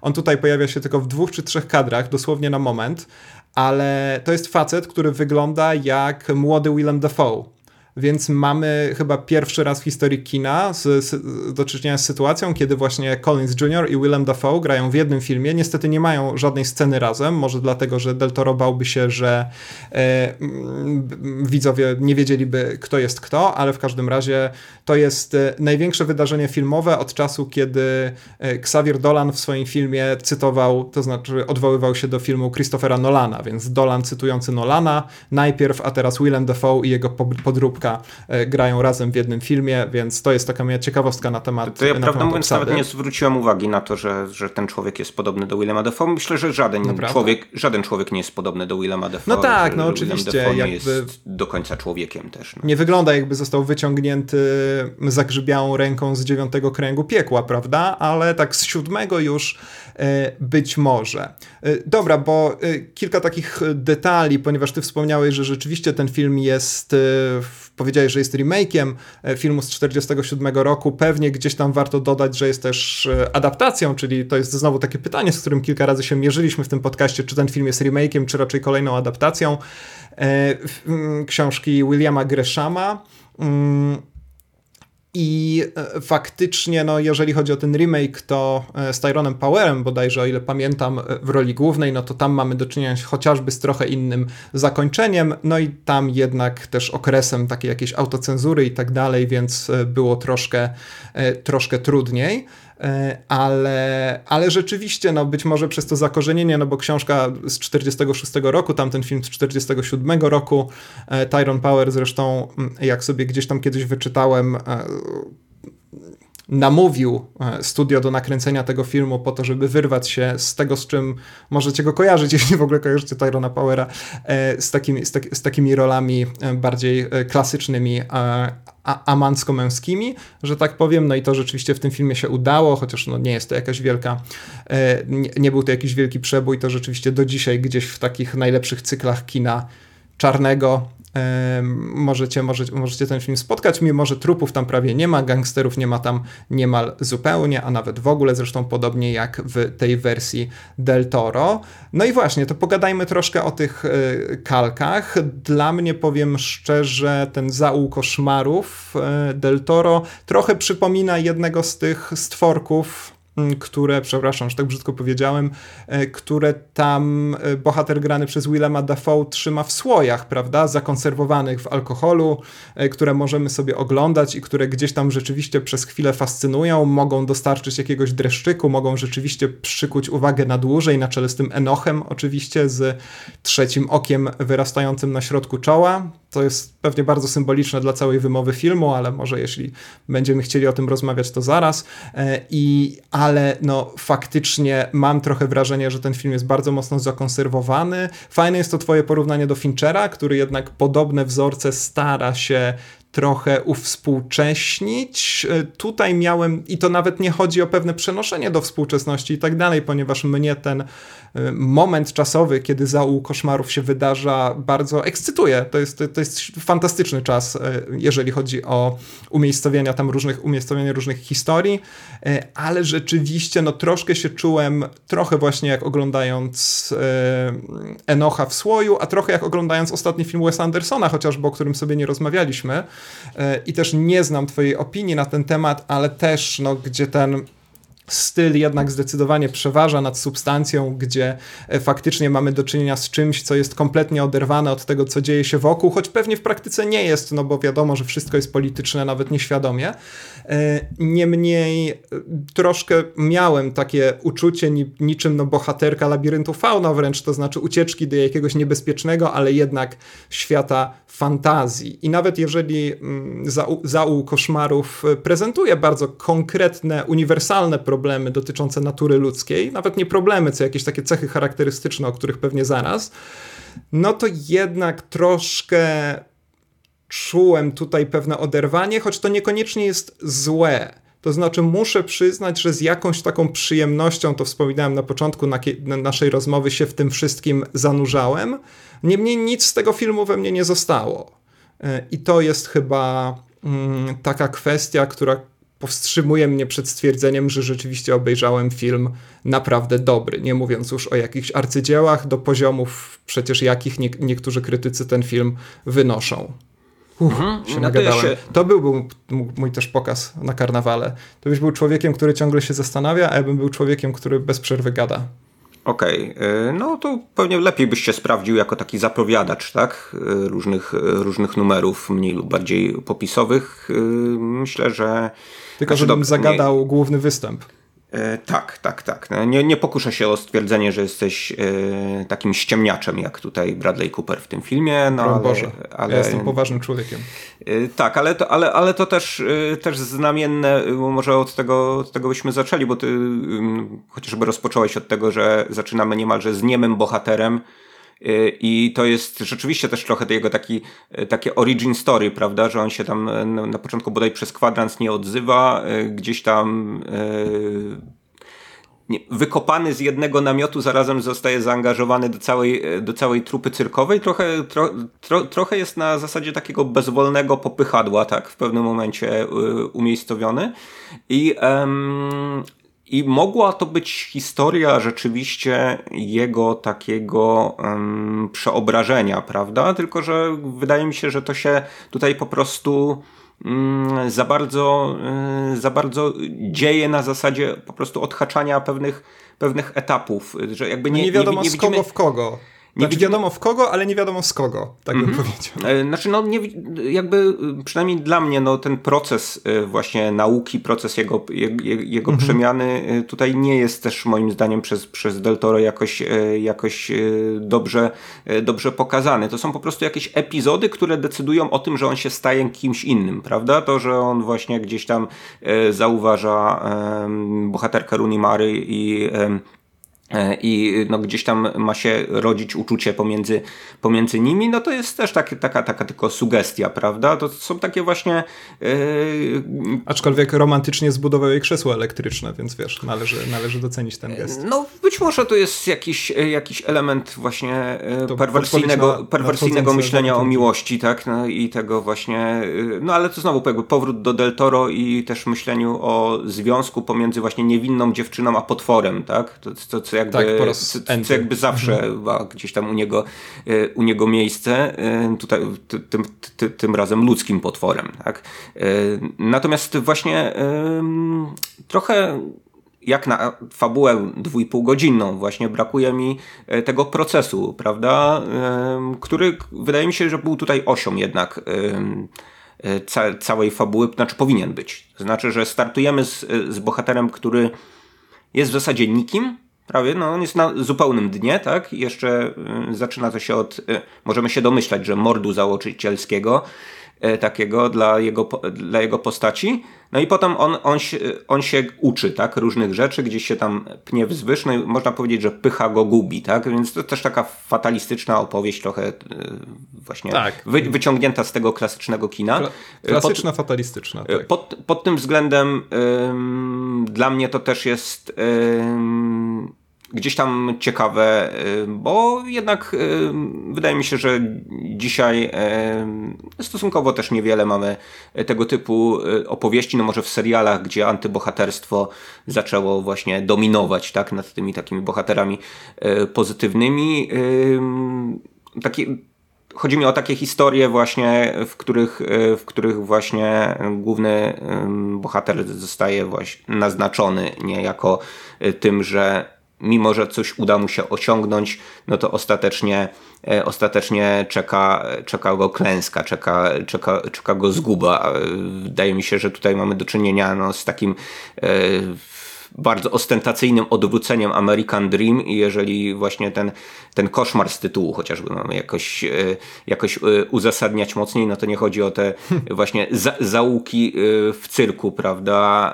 on tutaj pojawia się tylko w dwóch czy trzech kadrach, dosłownie na moment, ale to jest facet, który wygląda jak młody Willem Dafoe. Więc mamy chyba pierwszy raz w historii kina z, z, do czynienia z sytuacją, kiedy właśnie Collins Jr. i Willem Dafoe grają w jednym filmie. Niestety nie mają żadnej sceny razem, może dlatego, że Del Toro bałby się, że e, widzowie nie wiedzieliby, kto jest kto, ale w każdym razie to jest e, największe wydarzenie filmowe od czasu, kiedy e, Xavier Dolan w swoim filmie cytował, to znaczy odwoływał się do filmu Christophera Nolana, więc Dolan cytujący Nolana najpierw, a teraz Willem Dafoe i jego podróbka E, grają razem w jednym filmie, więc to jest taka moja ciekawostka na temat To ja na prawdę mówiąc nawet nie zwróciłem uwagi na to, że, że ten człowiek jest podobny do Willema Dafoe. Myślę, że żaden człowiek, żaden człowiek nie jest podobny do Willema Dafoe. No tak, no oczywiście. Jakby jest do końca człowiekiem też. No. Nie wygląda jakby został wyciągnięty zagrzybiałą ręką z dziewiątego kręgu piekła, prawda? Ale tak z siódmego już być może. E, dobra, bo kilka takich detali, ponieważ ty wspomniałeś, że rzeczywiście ten film jest powiedziałeś, że jest remake'iem e, filmu z 1947 roku. Pewnie gdzieś tam warto dodać, że jest też e, adaptacją, czyli to jest znowu takie pytanie, z którym kilka razy się mierzyliśmy w tym podcaście, czy ten film jest remake'iem, czy raczej kolejną adaptacją e, książki Williama Greshama. I e, faktycznie, no, jeżeli chodzi o ten remake, to e, z Tyronem Powerem bodajże, o ile pamiętam, e, w roli głównej, no to tam mamy do czynienia chociażby z trochę innym zakończeniem, no i tam jednak też okresem takiej jakiejś autocenzury i tak dalej, więc było troszkę, troszkę trudniej. E, ale, ale rzeczywiście, no być może przez to zakorzenienie, no bo książka z 46 roku, tamten film z 47 roku, e, Tyrone Power zresztą, jak sobie gdzieś tam kiedyś wyczytałem, e, namówił studio do nakręcenia tego filmu po to, żeby wyrwać się z tego, z czym możecie go kojarzyć, jeśli w ogóle kojarzycie Tyrona Powera, z takimi, z, tak, z takimi rolami bardziej klasycznymi amancko-męskimi, że tak powiem, no i to rzeczywiście w tym filmie się udało, chociaż no nie jest to jakaś wielka, e, nie był to jakiś wielki przebój, to rzeczywiście do dzisiaj gdzieś w takich najlepszych cyklach kina czarnego możecie, możecie, możecie ten film spotkać, mimo że trupów tam prawie nie ma, gangsterów nie ma tam niemal zupełnie, a nawet w ogóle, zresztą podobnie jak w tej wersji Del Toro. No i właśnie, to pogadajmy troszkę o tych e, kalkach. Dla mnie, powiem szczerze, ten zauł koszmarów e, Del Toro trochę przypomina jednego z tych stworków które, przepraszam, że tak brzydko powiedziałem, e, które tam e, bohater grany przez Willema Dafoe trzyma w słojach, prawda, zakonserwowanych w alkoholu, e, które możemy sobie oglądać i które gdzieś tam rzeczywiście przez chwilę fascynują, mogą dostarczyć jakiegoś dreszczyku, mogą rzeczywiście przykuć uwagę na dłużej, na czele z tym Enochem oczywiście, z trzecim okiem wyrastającym na środku czoła. To jest pewnie bardzo symboliczne dla całej wymowy filmu, ale może jeśli będziemy chcieli o tym rozmawiać, to zaraz. I ale no faktycznie mam trochę wrażenie, że ten film jest bardzo mocno zakonserwowany. Fajne jest to twoje porównanie do Finchera, który jednak podobne wzorce stara się trochę uwspółcześnić. E, tutaj miałem, i to nawet nie chodzi o pewne przenoszenie do współczesności i tak dalej, ponieważ mnie ten e, moment czasowy, kiedy załóg koszmarów się wydarza, bardzo ekscytuje. To jest, to jest fantastyczny czas, e, jeżeli chodzi o umiejscowienia tam różnych, umiejscowienie różnych historii, ale rzeczywiście no troszkę się czułem, trochę właśnie jak oglądając Enocha w słoju, a trochę jak oglądając ostatni film Wes Andersona, chociażby o którym sobie nie rozmawialiśmy, i też nie znam Twojej opinii na ten temat, ale też, no, gdzie ten styl jednak zdecydowanie przeważa nad substancją, gdzie e, faktycznie mamy do czynienia z czymś, co jest kompletnie oderwane od tego, co dzieje się wokół, choć pewnie w praktyce nie jest, no bo wiadomo, że wszystko jest polityczne, nawet nieświadomie. E, niemniej e, troszkę miałem takie uczucie niczym no, bohaterka labiryntu fauna wręcz, to znaczy ucieczki do jakiegoś niebezpiecznego, ale jednak świata fantazji. I nawet jeżeli mm, załóg koszmarów prezentuje bardzo konkretne, uniwersalne problemy dotyczące natury ludzkiej, nawet nie problemy, co jakieś takie cechy charakterystyczne, o których pewnie zaraz, no to jednak troszkę czułem tutaj pewne oderwanie, choć to niekoniecznie jest złe. To znaczy, muszę przyznać, że z jakąś taką przyjemnością, to wspominałem na początku na naszej rozmowy, się w tym wszystkim zanurzałem. Niemniej nic z tego filmu we mnie nie zostało. E, I to jest chyba mm, taka kwestia, która powstrzymuje mnie przed stwierdzeniem, że rzeczywiście obejrzałem film naprawdę dobry. Nie mówiąc już o jakichś arcydziełach, do poziomów przecież jakich nie, niektórzy krytycy ten film wynoszą. Uff, mhm. się no nagadałem. To, się... to byłby mój też pokaz na karnawale. To byś był człowiekiem, który ciągle się zastanawia, a ja bym był człowiekiem, który bez przerwy gada. Okej, okay. no to pewnie lepiej byś się sprawdził jako taki zapowiadacz, tak? Różnych, różnych numerów, mniej lub bardziej popisowych. Myślę, że tylko, znaczy, żebym zagadał nie... główny występ. E, tak, tak, tak. No, nie, nie pokuszę się o stwierdzenie, że jesteś e, takim ściemniaczem, jak tutaj Bradley Cooper w tym filmie. No, ale, Boże, ale, ja jestem poważnym człowiekiem. E, tak, ale to, ale, ale to też, też znamienne, może od tego, od tego byśmy zaczęli, bo ty mm, chociażby rozpocząłeś od tego, że zaczynamy niemalże z niemym bohaterem, I to jest rzeczywiście też trochę jego taki, y, takie origin story, prawda, że on się tam y, na początku bodaj przez kwadrans nie odzywa, gdzieś tam wykopany z jednego namiotu, zarazem zostaje zaangażowany do całej, do całej trupy cyrkowej. Trochę, tro, tro, trochę jest na zasadzie takiego bezwolnego popychadła, tak, w pewnym momencie umiejscowiony. I, um, i mogła to być historia rzeczywiście jego takiego um, przeobrażenia, prawda? Tylko, że wydaje mi się, że to się tutaj po prostu um, za, bardzo, um, za bardzo dzieje na zasadzie po prostu odhaczania pewnych, pewnych etapów. Że jakby nie, no nie wiadomo nie, nie z kogo w kogo. Nie znaczy, wiadomo w kogo, ale nie wiadomo z kogo, tak mm -hmm. bym mhm. powiedział. E, znaczy, no nie, jakby przynajmniej dla mnie no, ten proces e, właśnie nauki, proces jego, jego, jego mm -hmm. przemiany e, tutaj nie jest też moim zdaniem przez, przez Del Toro jakoś, jakoś dobrze, dobrze pokazany. To są po prostu jakieś epizody, które decydują o tym, że on się staje kimś innym, prawda? To, że on właśnie gdzieś tam zauważa bohaterkę Rooney Mary i i no, gdzieś tam ma się rodzić uczucie pomiędzy, pomiędzy nimi, no to jest też tak, taka, taka tylko sugestia, prawda? To są takie właśnie... Yy... Aczkolwiek romantycznie zbudował jej krzesło elektryczne, więc wiesz, należy, należy docenić ten gest. No być może to jest jakiś, jakiś element właśnie to perwersyjnego, na, perwersyjnego myślenia o miłości, tak? No, I tego właśnie... No ale to znowu jakby powrót do Del Toro i też myśleniu o związku pomiędzy właśnie niewinną dziewczyną a potworem, tak? To, to, co jakby, tak, po raz co, jakby zawsze mhm. gdzieś tam u niego, e, u niego miejsce, e, tutaj tym, tym, tym razem ludzkim potworem. Tak? E, natomiast właśnie trochę jak na fabułę dwójpółgodzinną właśnie brakuje mi tego procesu, prawda, który wydaje mi się, że był tutaj osią jednak ca całej fabuły, znaczy powinien być. To znaczy, że startujemy z, z bohaterem, który jest w zasadzie nikim, prawie, no on jest na zupełnym dnie, tak? Jeszcze y, zaczyna to się od, y, możemy się domyślać, że mordu założycielskiego, y, takiego dla jego, dla jego postaci. No i potem on, on, się, on się uczy, tak, różnych rzeczy, gdzieś się tam pnie wzwyż, no i można powiedzieć, że pycha go gubi, tak, więc to też taka fatalistyczna opowieść trochę właśnie tak. wy, wyciągnięta z tego klasycznego kina. Kla klasyczna, pod, fatalistyczna. Tak. Pod, pod tym względem dla mnie to też jest gdzieś tam ciekawe, y, bo jednak y, wydaje mi się, że dzisiaj y, stosunkowo też niewiele mamy tego typu opowieści, no może w serialach, gdzie antybohaterstwo zaczęło właśnie dominować tak, nad tymi takimi bohaterami pozytywnymi. Taki, chodzi mi o takie historie właśnie, w których, w których właśnie główny bohater zostaje właśnie naznaczony niejako tym, że mimo że coś uda mu się osiągnąć, no to ostatecznie, e, ostatecznie czeka, czeka go klęska, czeka, czeka, czeka go zguba. Wydaje mi się, że tutaj mamy do czynienia no, z takim e, bardzo ostentacyjnym odwróceniem American Dream i jeżeli właśnie ten, ten koszmar z tytułu chociażby mamy jakoś, e, jakoś e, uzasadniać mocniej, no to nie chodzi o te właśnie za, załuki e, w cyrku, prawda,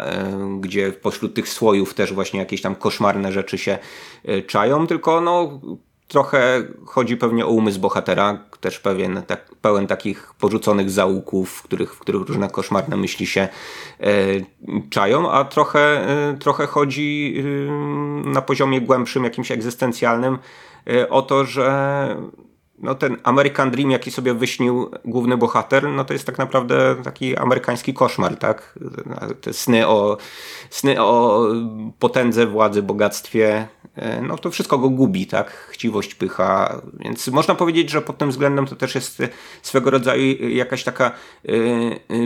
gdzie pośród tych słojów też właśnie jakieś tam koszmarne rzeczy się czają, tylko no Trochę chodzi pewnie o umysł bohatera, też pewien, tak, pełen takich porzuconych załuków, w których, w których różne koszmarne myśli się e, czają, a trochę, e, trochę chodzi e, na poziomie głębszym, jakimś egzystencjalnym e, o to, że no ten American Dream, jaki sobie wyśnił główny bohater, no to jest tak naprawdę taki amerykański koszmar, tak? Te sny o, sny o potędze, władzy, bogactwie, no to wszystko go gubi, tak? Chciwość, pycha, więc można powiedzieć, że pod tym względem to też jest swego rodzaju jakaś taka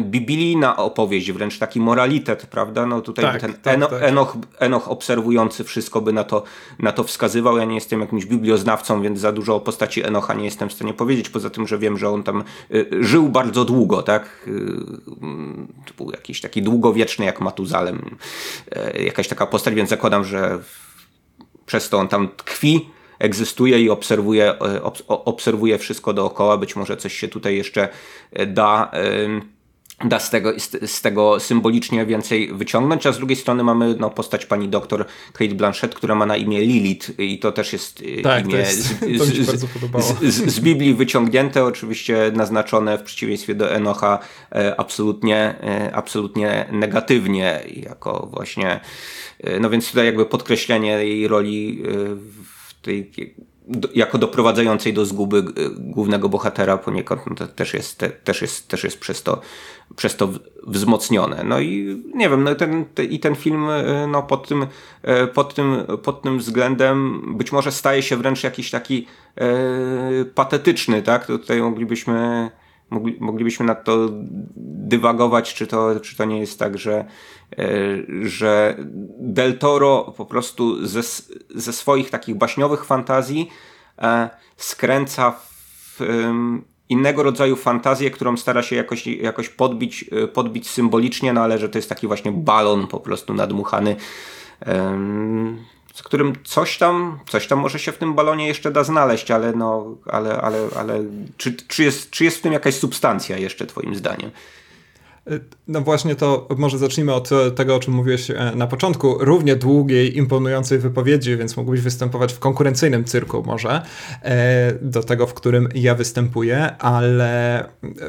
biblijna opowieść, wręcz taki moralitet, prawda? No tutaj tak, ten tak, Eno, tak. Enoch, Enoch obserwujący wszystko by na to, na to wskazywał. Ja nie jestem jakimś biblioznawcą, więc za dużo o postaci Enocha nie jestem w stanie powiedzieć, poza tym, że wiem, że on tam żył bardzo długo, tak? To był jakiś taki długowieczny jak Matuzalem, jakaś taka postać, więc zakładam, że przez to on tam tkwi, egzystuje i obserwuje, obserwuje wszystko dookoła. Być może coś się tutaj jeszcze da da z tego, z, tego symbolicznie więcej wyciągnąć, a z drugiej strony mamy no, postać pani doktor Kate Blanchett, która ma na imię Lilith i to też jest y, tak, imię jest, z, z, z, Biblii wyciągnięte, oczywiście naznaczone w przeciwieństwie do Enocha e, absolutnie, e, absolutnie negatywnie jako właśnie, e, no więc tutaj jakby podkreślenie jej roli w tej jako doprowadzającej do zguby e, głównego bohatera poniekąd no to też jest, te, też jest, też jest przez, to, przez to wzmocnione. No i nie wiem, no ten, te, i ten film e, no pod, tym, e, pod, tym, pod tym względem być może staje się wręcz jakiś taki e, patetyczny, tak? Tutaj moglibyśmy mogli, moglibyśmy nad to dywagować, czy to, czy to nie jest tak, że, e, że Del Toro po prostu ze, ze swoich takich baśniowych fantazji e, skręca w innego rodzaju fantazję, którą stara się jakoś, jakoś podbić, e, podbić symbolicznie, no ale że to jest taki właśnie balon po prostu nadmuchany z którym coś tam, coś tam może się w tym balonie jeszcze da znaleźć, ale no, ale, ale, ale czy, czy, jest, czy jest w tym jakaś substancja jeszcze twoim zdaniem? No właśnie to może zacznijmy od tego, o czym mówiłeś e, na początku. Równie długiej, imponującej wypowiedzi, więc mógłbyś występować w konkurencyjnym cyrku może e, do tego, w którym ja występuję, ale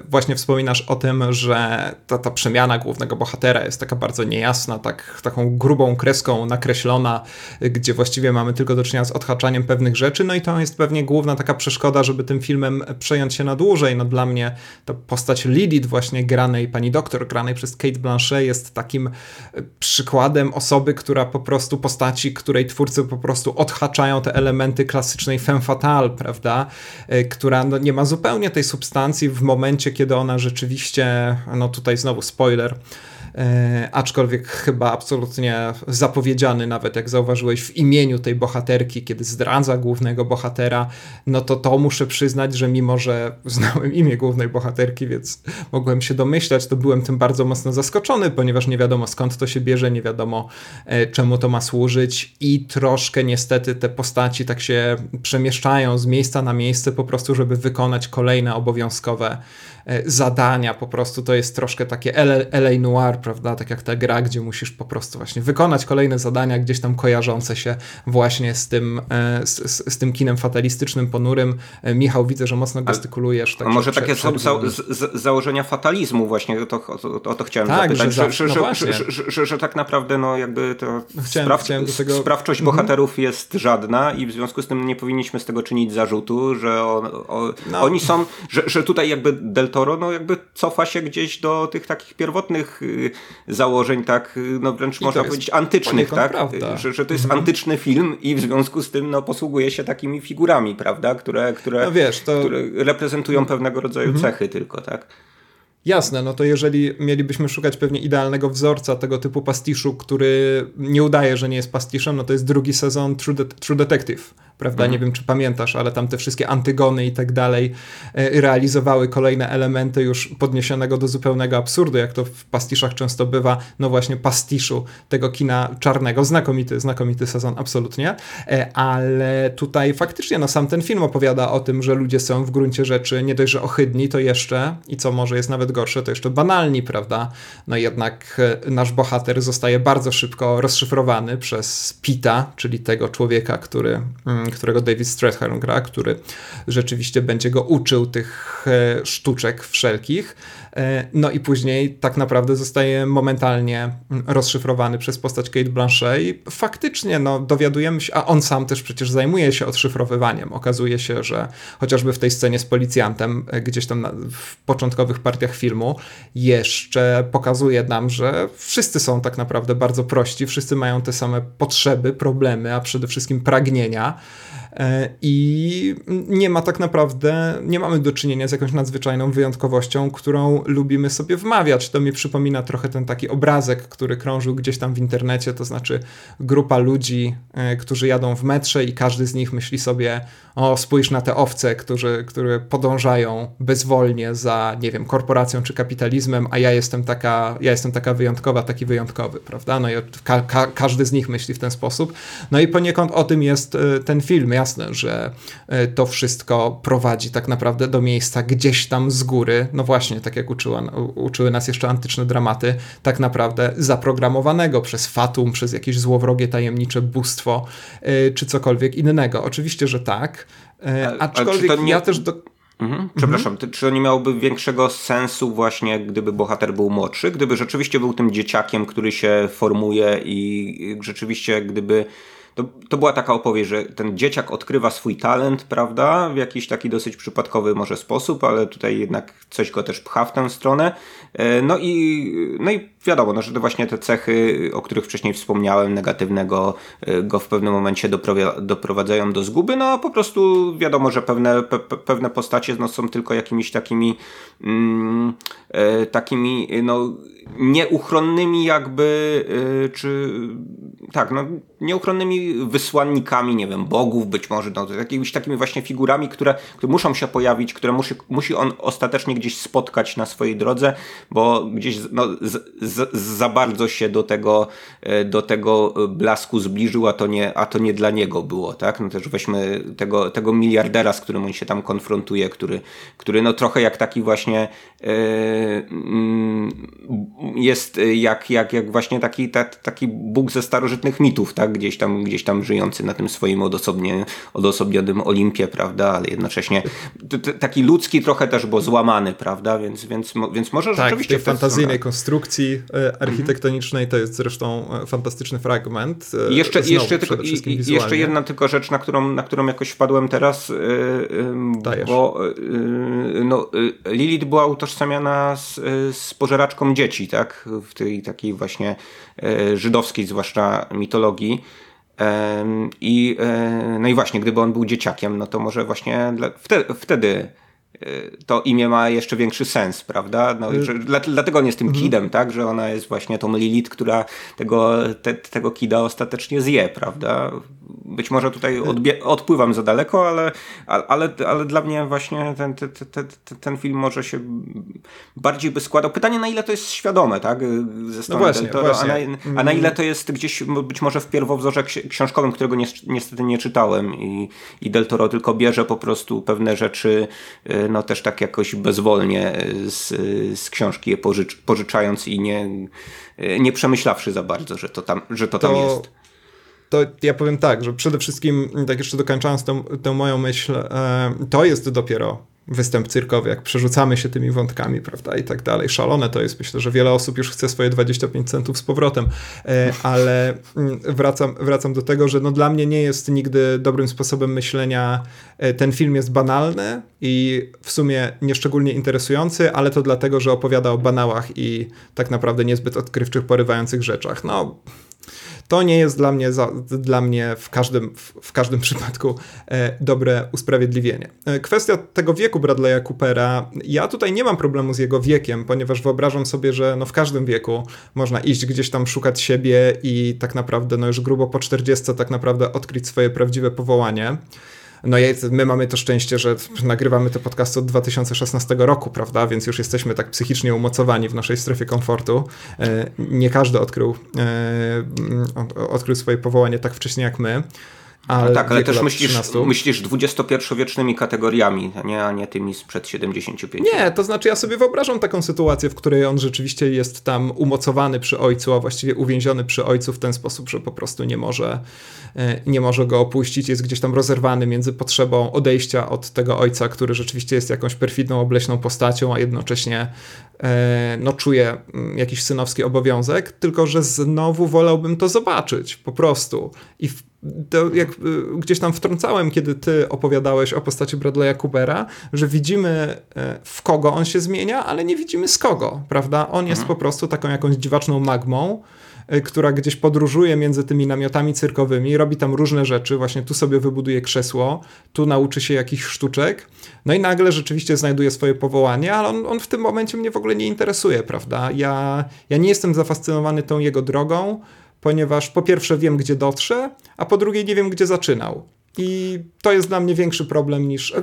właśnie wspominasz o tym, że ta, ta przemiana głównego bohatera jest taka bardzo niejasna, tak, taką grubą kreską nakreślona, gdzie właściwie mamy tylko do czynienia z odhaczaniem pewnych rzeczy, no i to jest pewnie główna taka przeszkoda, żeby tym filmem przejąć się na dłużej. No dla mnie to postać Lilith właśnie granej pani doktor doktor granej przez Kate Blanchet jest takim e, przykładem osoby, która po prostu postaci, której twórcy po prostu odhaczają te elementy klasycznej femme fatale, prawda? E, która no, nie ma zupełnie tej substancji w momencie, kiedy ona rzeczywiście, no tutaj znowu spoiler, aczkolwiek chyba absolutnie zapowiedziany, nawet jak zauważyłeś, w imieniu tej bohaterki, kiedy zdradza głównego bohatera, no to to muszę przyznać, że mimo, że znałem imię głównej bohaterki, więc mogłem się domyślać, to byłem tym bardzo mocno zaskoczony, ponieważ nie wiadomo skąd to się bierze, nie wiadomo e, czemu to ma służyć i troszkę niestety te postaci tak się przemieszczają z miejsca na miejsce po prostu, żeby wykonać kolejne obowiązkowe E, zadania, po prostu to jest troszkę takie LA Noir, prawda, tak jak ta gra, gdzie musisz po prostu właśnie wykonać kolejne zadania gdzieś tam kojarzące się właśnie z tym, e, z, z, tym kinem fatalistycznym, ponurym. E, Michał, widzę, że mocno gestykulujesz. Tak może takie są za, z, założenia fatalizmu właśnie, to, o, o to chciałem tak, zapytać, że, że, no że, że, że, tak naprawdę no jakby to chciałem, spraw, chciałem tego... sprawczość mhm. bohaterów jest żadna i w związku z tym nie powinniśmy z tego czynić zarzutu, że on, o, no. oni są, że, że tutaj jakby Del Toro no jakby cofa się gdzieś do tych takich pierwotnych y, założeń, tak, y, no wręcz można powiedzieć antycznych, tak? Że, że to jest mhm. antyczny film i w związku z tym no posługuje się takimi figurami, prawda? Które, które, no wiesz, to... które reprezentują pewnego rodzaju mhm. cechy tylko, tak? Jasne, no to jeżeli mielibyśmy szukać pewnie idealnego wzorca tego typu pastiszu, który nie udaje, że nie jest pastiszem, no to jest drugi sezon True, De True Detective prawda? Mhm. Nie wiem, czy pamiętasz, ale tam te wszystkie antygony i tak dalej e, realizowały kolejne elementy już podniesionego do zupełnego absurdu, jak to w pastiszach często bywa, no właśnie pastiszu tego kina czarnego. Znakomity, znakomity sezon, absolutnie. E, ale tutaj faktycznie, no sam ten film opowiada o tym, że ludzie są w gruncie rzeczy nie dość, że ohydni, to jeszcze, i co może jest nawet gorsze, to jeszcze banalni, prawda? No jednak e, nasz bohater zostaje bardzo szybko rozszyfrowany przez Pita, czyli tego człowieka, który mm, którego David Strathairn gra, który rzeczywiście będzie go uczył tych e, sztuczek wszelkich. E, no i później tak naprawdę zostaje momentalnie rozszyfrowany przez postać Kate Blanchet i faktycznie no, dowiadujemy się, a on sam też przecież zajmuje się odszyfrowywaniem. Okazuje się, że chociażby w tej scenie z policjantem, e, gdzieś tam w początkowych partiach filmu, jeszcze pokazuje nam, że wszyscy są tak naprawdę bardzo prości, wszyscy mają te same potrzeby, problemy, a przede wszystkim pragnienia. E, I nie ma tak naprawdę, nie mamy do czynienia z jakąś nadzwyczajną wyjątkowością, którą lubimy sobie wmawiać. To mi przypomina trochę ten taki obrazek, który krążył gdzieś tam w internecie, to znaczy grupa ludzi, e, którzy jadą w metrze i każdy z nich myśli sobie, o spójrz na te owce, którzy, które podążają bezwolnie za, nie wiem, korporacją czy kapitalizmem, a ja jestem taka, ja jestem taka wyjątkowa, taki wyjątkowy, prawda? No i ka ka każdy z nich myśli w ten sposób. No i poniekąd o tym jest e, ten film. Jasne, że e, to wszystko prowadzi tak naprawdę do miejsca gdzieś tam z góry, no właśnie, tak jak uczyła, uczyły nas jeszcze antyczne dramaty, tak naprawdę zaprogramowanego przez fatum, przez jakieś złowrogie, tajemnicze bóstwo, e, czy cokolwiek innego. Oczywiście, że tak, E, aczkolwiek nie... ja też do... Mhm. Przepraszam, mhm. czy to nie miałoby większego sensu właśnie, gdyby bohater był młodszy? Gdyby rzeczywiście był tym dzieciakiem, który się formuje i rzeczywiście gdyby to, to była taka opowieść, że ten dzieciak odkrywa swój talent, prawda, w jakiś taki dosyć przypadkowy może sposób, ale tutaj jednak coś go też pcha w tę stronę. E, no i, no i wiadomo, no, że to właśnie te cechy, o których wcześniej wspomniałem, negatywnego, e, go w pewnym momencie doprowadzają do zguby, no a po prostu wiadomo, że pewne, pe, pewne postacie no, są tylko jakimiś takimi mm, e, takimi no nieuchronnymi jakby, y, czy tak, no nieuchronnymi wysłannikami, nie wiem, bogów być może, no, jakimiś takimi właśnie figurami, które, które muszą się pojawić, które musi, musi on ostatecznie gdzieś spotkać na swojej drodze, bo gdzieś no, z, z, za bardzo się do tego, y, do tego blasku zbliżył, a to nie, a to nie dla niego było, tak? No też weźmy tego, tego miliardera, z którym on się tam konfrontuje, który, który no trochę jak taki właśnie yy, yy, jest jak, jak, jak właśnie taki, ta, taki Bóg ze starożytnych mitów, tak? Gdzieś tam, gdzieś tam żyjący na tym swoim odosobnie, odosobnionym Olimpie, prawda? Ale jednocześnie taki ludzki trochę też, bo złamany, prawda? Więc, więc, więc może tak, rzeczywiście... Tak, tej fantazyjnej konstrukcji e, architektonicznej to jest zresztą e, fantastyczny fragment. I e, jeszcze, Znowu, jeszcze, tylko, jeszcze jedna tylko rzecz, na którą, na którą jakoś wpadłem teraz, Dajesz. bo no, Lilith była utożsamiana z, z pożeraczką dzieci, tak? W tej takiej właśnie żydowskiej zwłaszcza mitologii. I, no i właśnie, gdyby on był dzieciakiem, no to może właśnie wtedy, wtedy to imię ma jeszcze większy sens, prawda? No, y- że, dlatego on jest tym mhm. kidem, tak? Że ona jest właśnie tą Lilith, która tego, te, tego kida ostatecznie zje, prawda? Być może tutaj y- odpływam za daleko, ale, ale, ale dla mnie właśnie ten, ten, ten, ten film może się bardziej by składał. Pytanie, na ile to jest świadome, tak? Ze strony no właśnie, a, na, a na ile to jest gdzieś być może w pierwowzorze książkowym, którego nie, niestety nie czytałem i, i Del Toro tylko bierze po prostu pewne rzeczy y, no też tak jakoś bezwolnie z, z książki je pożycz, pożyczając i nie, nie przemyślawszy za bardzo, że to tam, że to, to tam jest. To ja powiem tak, że przede wszystkim, tak jeszcze dokończając tę, tę moją myśl, e, to jest dopiero występ cyrkowy, jak przerzucamy się tymi wątkami, prawda, i tak dalej. Szalone to jest. Myślę, że wiele osób już chce swoje 25 centów z powrotem, e, ale mm, wracam, wracam do tego, że no dla mnie nie jest nigdy dobrym sposobem myślenia. E, ten film jest banalny i w sumie nieszczególnie interesujący, ale to dlatego, że opowiada o banałach i tak naprawdę niezbyt odkrywczych, porywających rzeczach. No to nie jest dla mnie, za, dla mnie w, każdym, w, w każdym przypadku e, dobre usprawiedliwienie. E, kwestia tego wieku Bradley'a Coopera, ja tutaj nie mam problemu z jego wiekiem, ponieważ wyobrażam sobie, że no w każdym wieku można iść gdzieś tam szukać siebie i tak naprawdę no już grubo po 40 tak naprawdę odkryć swoje prawdziwe powołanie. No i my mamy to szczęście, że nagrywamy te podcasty od 2016 roku, prawda? Więc już jesteśmy tak psychicznie umocowani w naszej strefie komfortu. E, nie każdy odkrył, e, odkrył swoje powołanie tak wcześnie jak my. Ale no tak, ale też myślisz, myślisz 21-wiecznymi kategoriami, a nie, a nie tymi sprzed 75. Nie, to znaczy ja sobie wyobrażam taką sytuację, w której on rzeczywiście jest tam umocowany przy ojcu, a właściwie uwięziony przy ojcu w ten sposób, że po prostu nie może, e, nie może go opuścić, jest gdzieś tam rozerwany między potrzebą odejścia od tego ojca, który rzeczywiście jest jakąś perfidną, obleśną postacią, a jednocześnie e, no, czuje mm, jakiś synowski obowiązek, tylko że znowu wolałbym to zobaczyć po prostu. I w to jak y, gdzieś tam wtrącałem, kiedy ty opowiadałeś o postaci Bradley'a Coopera, że widzimy e, w kogo on się zmienia, ale nie widzimy z kogo, prawda? On jest mhm. po prostu taką jakąś dziwaczną magmą, e, która gdzieś podróżuje między tymi namiotami cyrkowymi, robi tam różne rzeczy, właśnie tu sobie wybuduje krzesło, tu nauczy się jakichś sztuczek, no i nagle rzeczywiście znajduje swoje powołanie, ale on, on w tym momencie mnie w ogóle nie interesuje, prawda? Ja, ja nie jestem zafascynowany tą jego drogą, ponieważ po pierwsze wiem, gdzie dotrze, a po drugie nie wiem, gdzie zaczynał. I to jest dla mnie większy problem niż.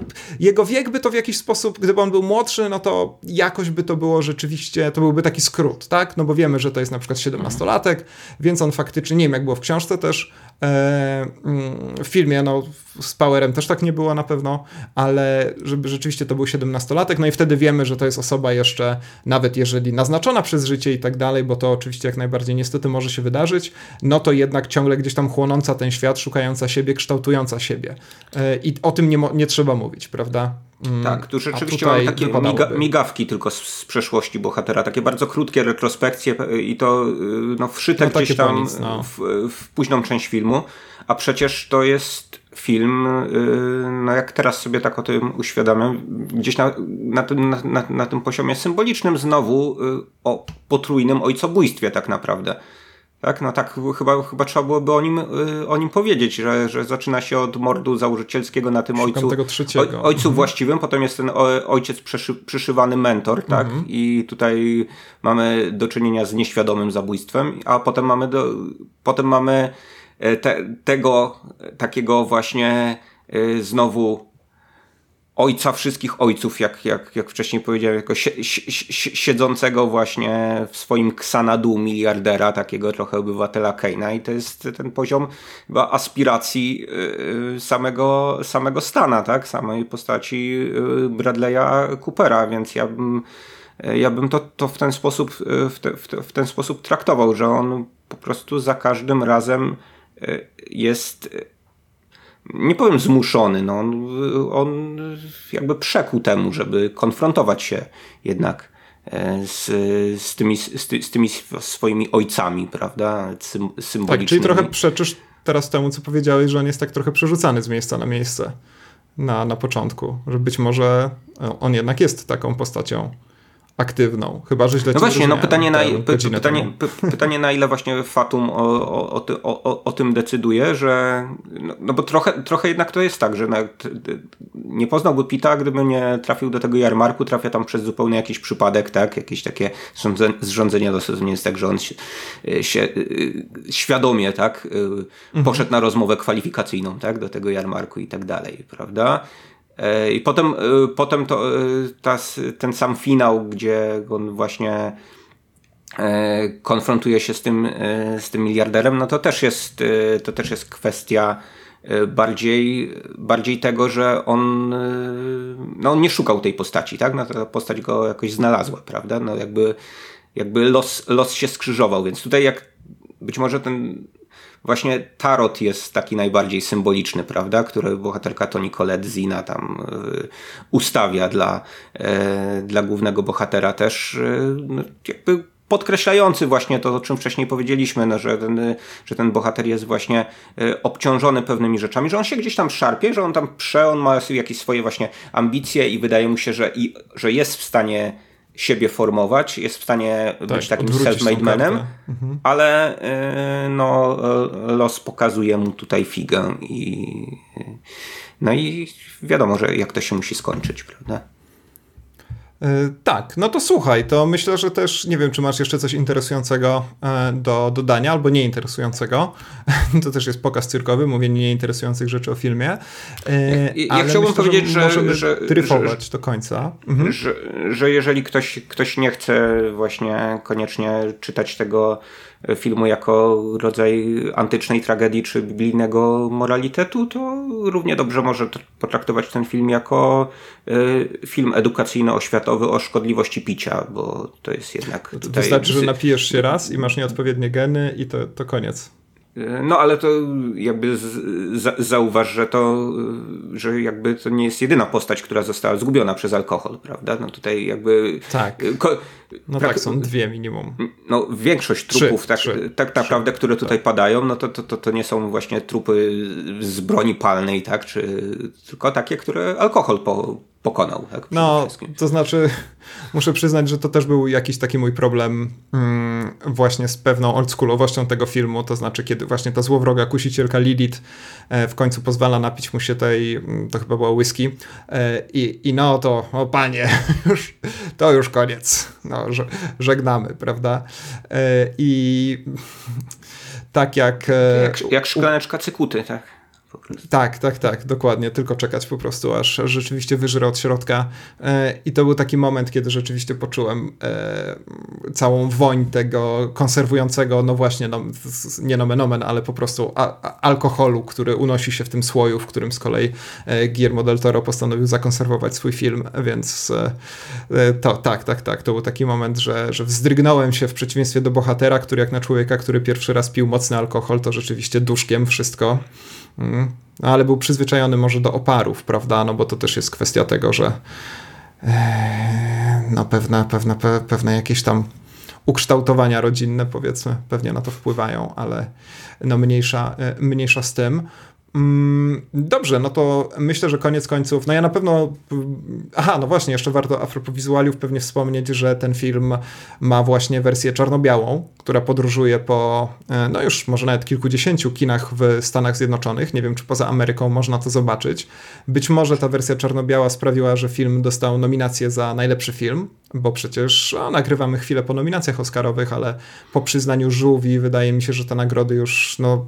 Jego wiek by to w jakiś sposób, gdyby on był młodszy, no to jakoś by to było rzeczywiście, to byłby taki skrót, tak? No bo wiemy, że to jest na przykład 17-latek, więc on faktycznie, nie wiem jak było w książce też, e, w filmie, no z Powerem też tak nie było na pewno, ale żeby rzeczywiście to był 17-latek, no i wtedy wiemy, że to jest osoba jeszcze, nawet jeżeli naznaczona przez życie i tak dalej, bo to oczywiście jak najbardziej niestety może się wydarzyć, no to jednak ciągle gdzieś tam chłonąca ten świat, szukająca siebie, kształtująca siebie. E, I o tym nie, nie trzeba mówić, prawda? Mm, tak, tu rzeczywiście mamy takie miga, migawki tylko z, z, przeszłości bohatera, takie bardzo krótkie retrospekcje i to y, no, wszyte no, gdzieś tam no. w, w późną część filmu, a przecież to jest film, y, no jak teraz sobie tak o tym uświadamiam, gdzieś na, na, tym, na, na, na tym poziomie symbolicznym znowu y, o potrójnym ojcobójstwie tak naprawdę. Tak, no tak, chyba, chyba trzeba byłoby o nim, y, o nim powiedzieć, że, że zaczyna się od mordu założycielskiego na tym Szukam ojcu, tego oj, ojcu mhm. właściwym, potem jest ten ojciec przyszy, przyszywany mentor, tak, mhm. i tutaj mamy do czynienia z nieświadomym zabójstwem, a potem mamy, do, potem mamy e, te, tego takiego właśnie e, znowu ojca wszystkich ojców, jak, jak, jak wcześniej powiedziałem, jako siedzącego właśnie w swoim Xanadu miliardera, takiego trochę obywatela Keina. I to jest ten poziom chyba aspiracji yy, samego, samego Stana, tak, samej postaci yy, Bradley'a Coopera, więc ja bym ja bym to, to w ten sposób w, te, w, te, w ten sposób traktował, że on po prostu za każdym razem jest nie powiem zmuszony, no on, on jakby przekuł temu, żeby konfrontować się jednak e, z, z, tymi, z, z tymi swoimi ojcami, prawda, Sym, symbolicznymi. Tak, czyli trochę przeczysz teraz temu, co powiedziałeś, że on jest tak trochę przerzucany z miejsca na miejsce na, na początku, że być może on jednak jest taką postacią aktywną, chyba że źle No właśnie, no pytanie na, pytanie, pytanie na ile właśnie Fatum o, o, o, o, tym decyduje, że no, no, bo trochę, trochę jednak to jest tak, że nawet nie poznałby Pita, gdyby nie trafił do tego jarmarku, trafia tam przez zupełnie jakiś przypadek, tak, jakieś takie zrządzenie dosyć nie jest tak, że on się, się świadomie, tak, mhm. poszedł na rozmowę kwalifikacyjną, tak, do tego jarmarku i tak dalej, prawda? E, I potem, e, potem to, e, ta, ten sam finał, gdzie on właśnie konfrontuje się z tym, z tym miliarderem, no to też jest, to też jest kwestia bardziej, bardziej tego, że on, no on nie szukał tej postaci, tak? No, ta postać go jakoś znalazła, prawda? No jakby, jakby los, los się skrzyżował, więc tutaj jak być może ten właśnie tarot jest taki najbardziej symboliczny, prawda, który bohaterka Toni Collette Zina tam y, ustawia dla, y, dla głównego bohatera też y, no, jakby podkreślający właśnie to, o czym wcześniej powiedzieliśmy, no, że, ten, że ten bohater jest właśnie obciążony pewnymi rzeczami, że on się gdzieś tam szarpie, że on tam prze, on ma jakieś swoje właśnie ambicje i wydaje mu się, że, i, że jest w stanie siebie formować, jest w stanie tak, być takim self-made manem, mhm. ale yy, no, los pokazuje mu tutaj figę i no i wiadomo, że jak to się musi skończyć, prawda? E, tak, no to słuchaj, to myślę, że też nie wiem, czy masz jeszcze coś interesującego e, do dodania albo nieinteresującego. To też jest pokaz cyrkowy, mówienie nieinteresujących rzeczy o filmie. E, ja, ja chciałbym myślę, powiedzieć, że, możemy że, tryfować że, do końca. Mhm. Że, że jeżeli ktoś, ktoś nie chce właśnie koniecznie czytać tego filmu jako rodzaj antycznej tragedii czy biblijnego moralitetu, to równie dobrze może potraktować ten film jako y, film edukacyjno-oświatowy o szkodliwości picia, bo to jest jednak. Tutaj... Wystarczy, że napijesz się raz i masz nieodpowiednie geny i to, to koniec. No ale to jakby z, za, zauważ, że to, że jakby to nie jest jedyna postać, która została zgubiona przez alkohol, prawda? No tutaj jakby... Tak. Ko, no tak, są dwie minimum. No większość trupów trzy, tak, trzy, tak naprawdę, które tutaj tak. padają, no to, to, to, to nie są właśnie trupy z broni palnej, tak? Czy tylko takie, które alkohol po, pokonał. Tak, no, to znaczy, muszę przyznać, że to też był jakiś taki mój problem mm, właśnie z pewną oldschoolowością tego filmu, to znaczy, kiedy właśnie ta złowroga kusicielka Lilith e, w końcu pozwala napić mu się tej, mm, to chyba była whisky e, i, i no to, o panie, już, to już koniec, no, żegnamy, prawda? E, I tak jak... Jak, jak szklaneczka cykuty, tak? Tak, tak, tak, dokładnie. Tylko czekać po prostu, aż rzeczywiście wyżre od środka. E, I to był taki moment, kiedy rzeczywiście poczułem e, całą woń tego konserwującego, no właśnie, no, nie nomen omen, ale po prostu alkoholu, który unosi się w tym słoju, w którym z kolei e, Guillermo del Toro postanowił zakonserwować swój film, więc to tak, tak, tak. To był taki moment, że, że wzdrygnąłem się w przeciwieństwie do bohatera, który jak na człowieka, który pierwszy raz pił mocny alkohol, to rzeczywiście duszkiem wszystko. Mm. Ale był przyzwyczajony może do oparów, prawda? No bo to też jest kwestia tego, że e, no pewne, pewne, pewne jakieś tam ukształtowania rodzinne, powiedzmy, pewnie na to wpływają, ale no mniejsza, e, mniejsza z tym. Mm, dobrze, no to myślę, że koniec końców, no ja na pewno, aha, no właśnie, jeszcze warto a propos wizualiów pewnie wspomnieć, że ten film ma właśnie wersję czarno-białą, która podróżuje po, e, no już może nawet kilkudziesięciu kinach w Stanach Zjednoczonych, nie wiem czy poza Ameryką można to zobaczyć. Być może ta wersja czarno-biała sprawiła, że film dostał nominację za najlepszy film, bo przecież o, nagrywamy chwilę po nominacjach Oscarowych, ale po przyznaniu żółwi wydaje mi się, że te nagrody już no,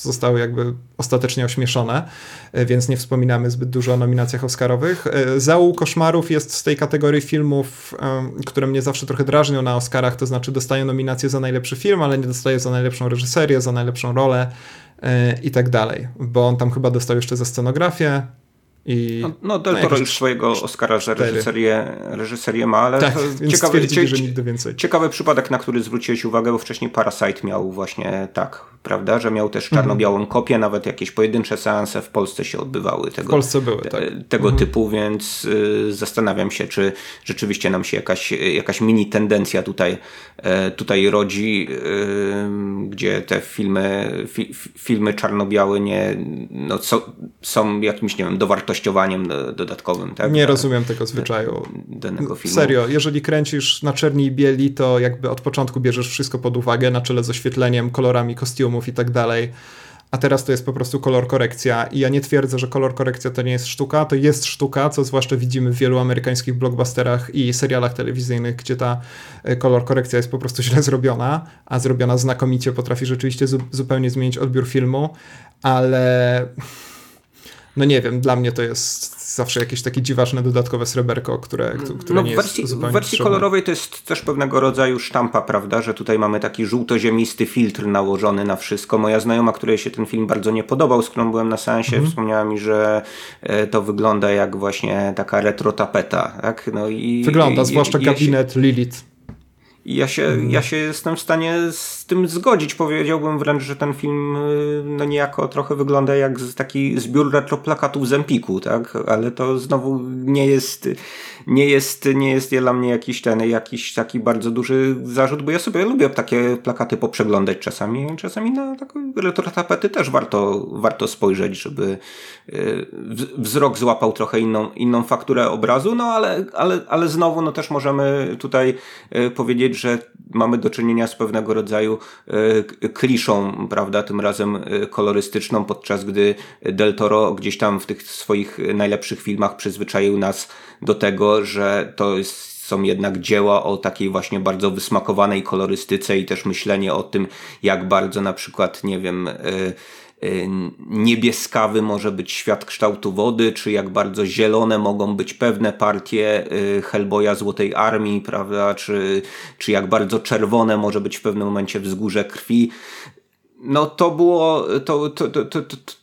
zostały jakby ostatecznie ośmieszone, e, więc nie wspominamy zbyt dużo o nominacjach Oscarowych. E, Załóg koszmarów jest z tej kategorii filmów, które mnie zawsze trochę drażnią na Oscarach, to znaczy dostaje nominację za najlepszy film, ale nie dostaje za najlepszą reżyserię, za najlepszą rolę e, i tak dalej, bo on tam chyba dostał jeszcze za scenografię, i, no, no Del Toro już swojego Oscara za reżyserię, reżyserię ma, ale tak, ciekawy, cie, ciekawy przypadek, na który zwróciłeś uwagę, bo wcześniej Parasite miał właśnie tak prawda, że miał też czarno-białą mhm. kopię, nawet jakieś pojedyncze seanse w Polsce się odbywały tego, w Polsce były, tak. tego mhm. typu, więc y, zastanawiam się, czy rzeczywiście nam się jakaś, jakaś mini tendencja tutaj, y, tutaj rodzi, y, gdzie te filmy, fi, filmy czarno-białe nie, no, so, są jakimś, nie wiem, dowartościowaniem dodatkowym. Tak? Nie rozumiem tego zwyczaju. Danego filmu. Serio, jeżeli kręcisz na czerni i bieli, to jakby od początku bierzesz wszystko pod uwagę, na czele z oświetleniem, kolorami kostiumów i tak dalej. A teraz to jest po prostu kolor korekcja. I ja nie twierdzę, że kolor korekcja to nie jest sztuka. To jest sztuka, co zwłaszcza widzimy w wielu amerykańskich blockbusterach i serialach telewizyjnych, gdzie ta e, kolor korekcja jest po prostu źle zrobiona, a zrobiona znakomicie potrafi rzeczywiście zu zupełnie zmienić odbiór filmu, ale no nie wiem, dla mnie to jest zawsze jakieś takie dziwaczne dodatkowe sreberko, które, które no, nie w wersji, jest W wersji kolorowej to jest też pewnego rodzaju sztampa, prawda, że tutaj mamy taki żółto-ziemisty filtr nałożony na wszystko. Moja znajoma, której się ten film bardzo nie podobał, z którą byłem na seansie, mm -hmm. wspomniała mi, że e, to wygląda jak właśnie taka retro tapeta. Tak? No i, wygląda, i, zwłaszcza i, gabinet się... Ja się, mm. ja się jestem w stanie z tym zgodzić. Powiedziałbym wręcz, że ten film y, no niejako trochę wygląda jak taki zbiór retroplakatów z Empiku, tak? Ale to znowu nie jest nie jest, nie jest dla mnie jakiś ten, jakiś taki bardzo duży zarzut, bo ja sobie lubię takie plakaty poprzeglądać czasami. Czasami na takie retrotapety też warto, warto spojrzeć, żeby y, wzrok złapał trochę inną, inną fakturę obrazu, no ale, ale, ale znowu no też możemy tutaj y, powiedzieć, że mamy do czynienia z pewnego rodzaju y, kliszą, prawda, tym razem kolorystyczną, podczas gdy Del Toro gdzieś tam w tych swoich najlepszych filmach przyzwyczaił nas do tego, że to jest są jednak dzieła o takiej właśnie bardzo wysmakowanej kolorystyce i też myślenie o tym, jak bardzo na przykład, nie wiem, y, niebieskawy może być świat kształtu wody, czy jak bardzo zielone mogą być pewne partie y, Hellboya Złotej Armii, prawda, czy, czy jak bardzo czerwone może być w pewnym momencie wzgórze krwi. No to było, to, to, to,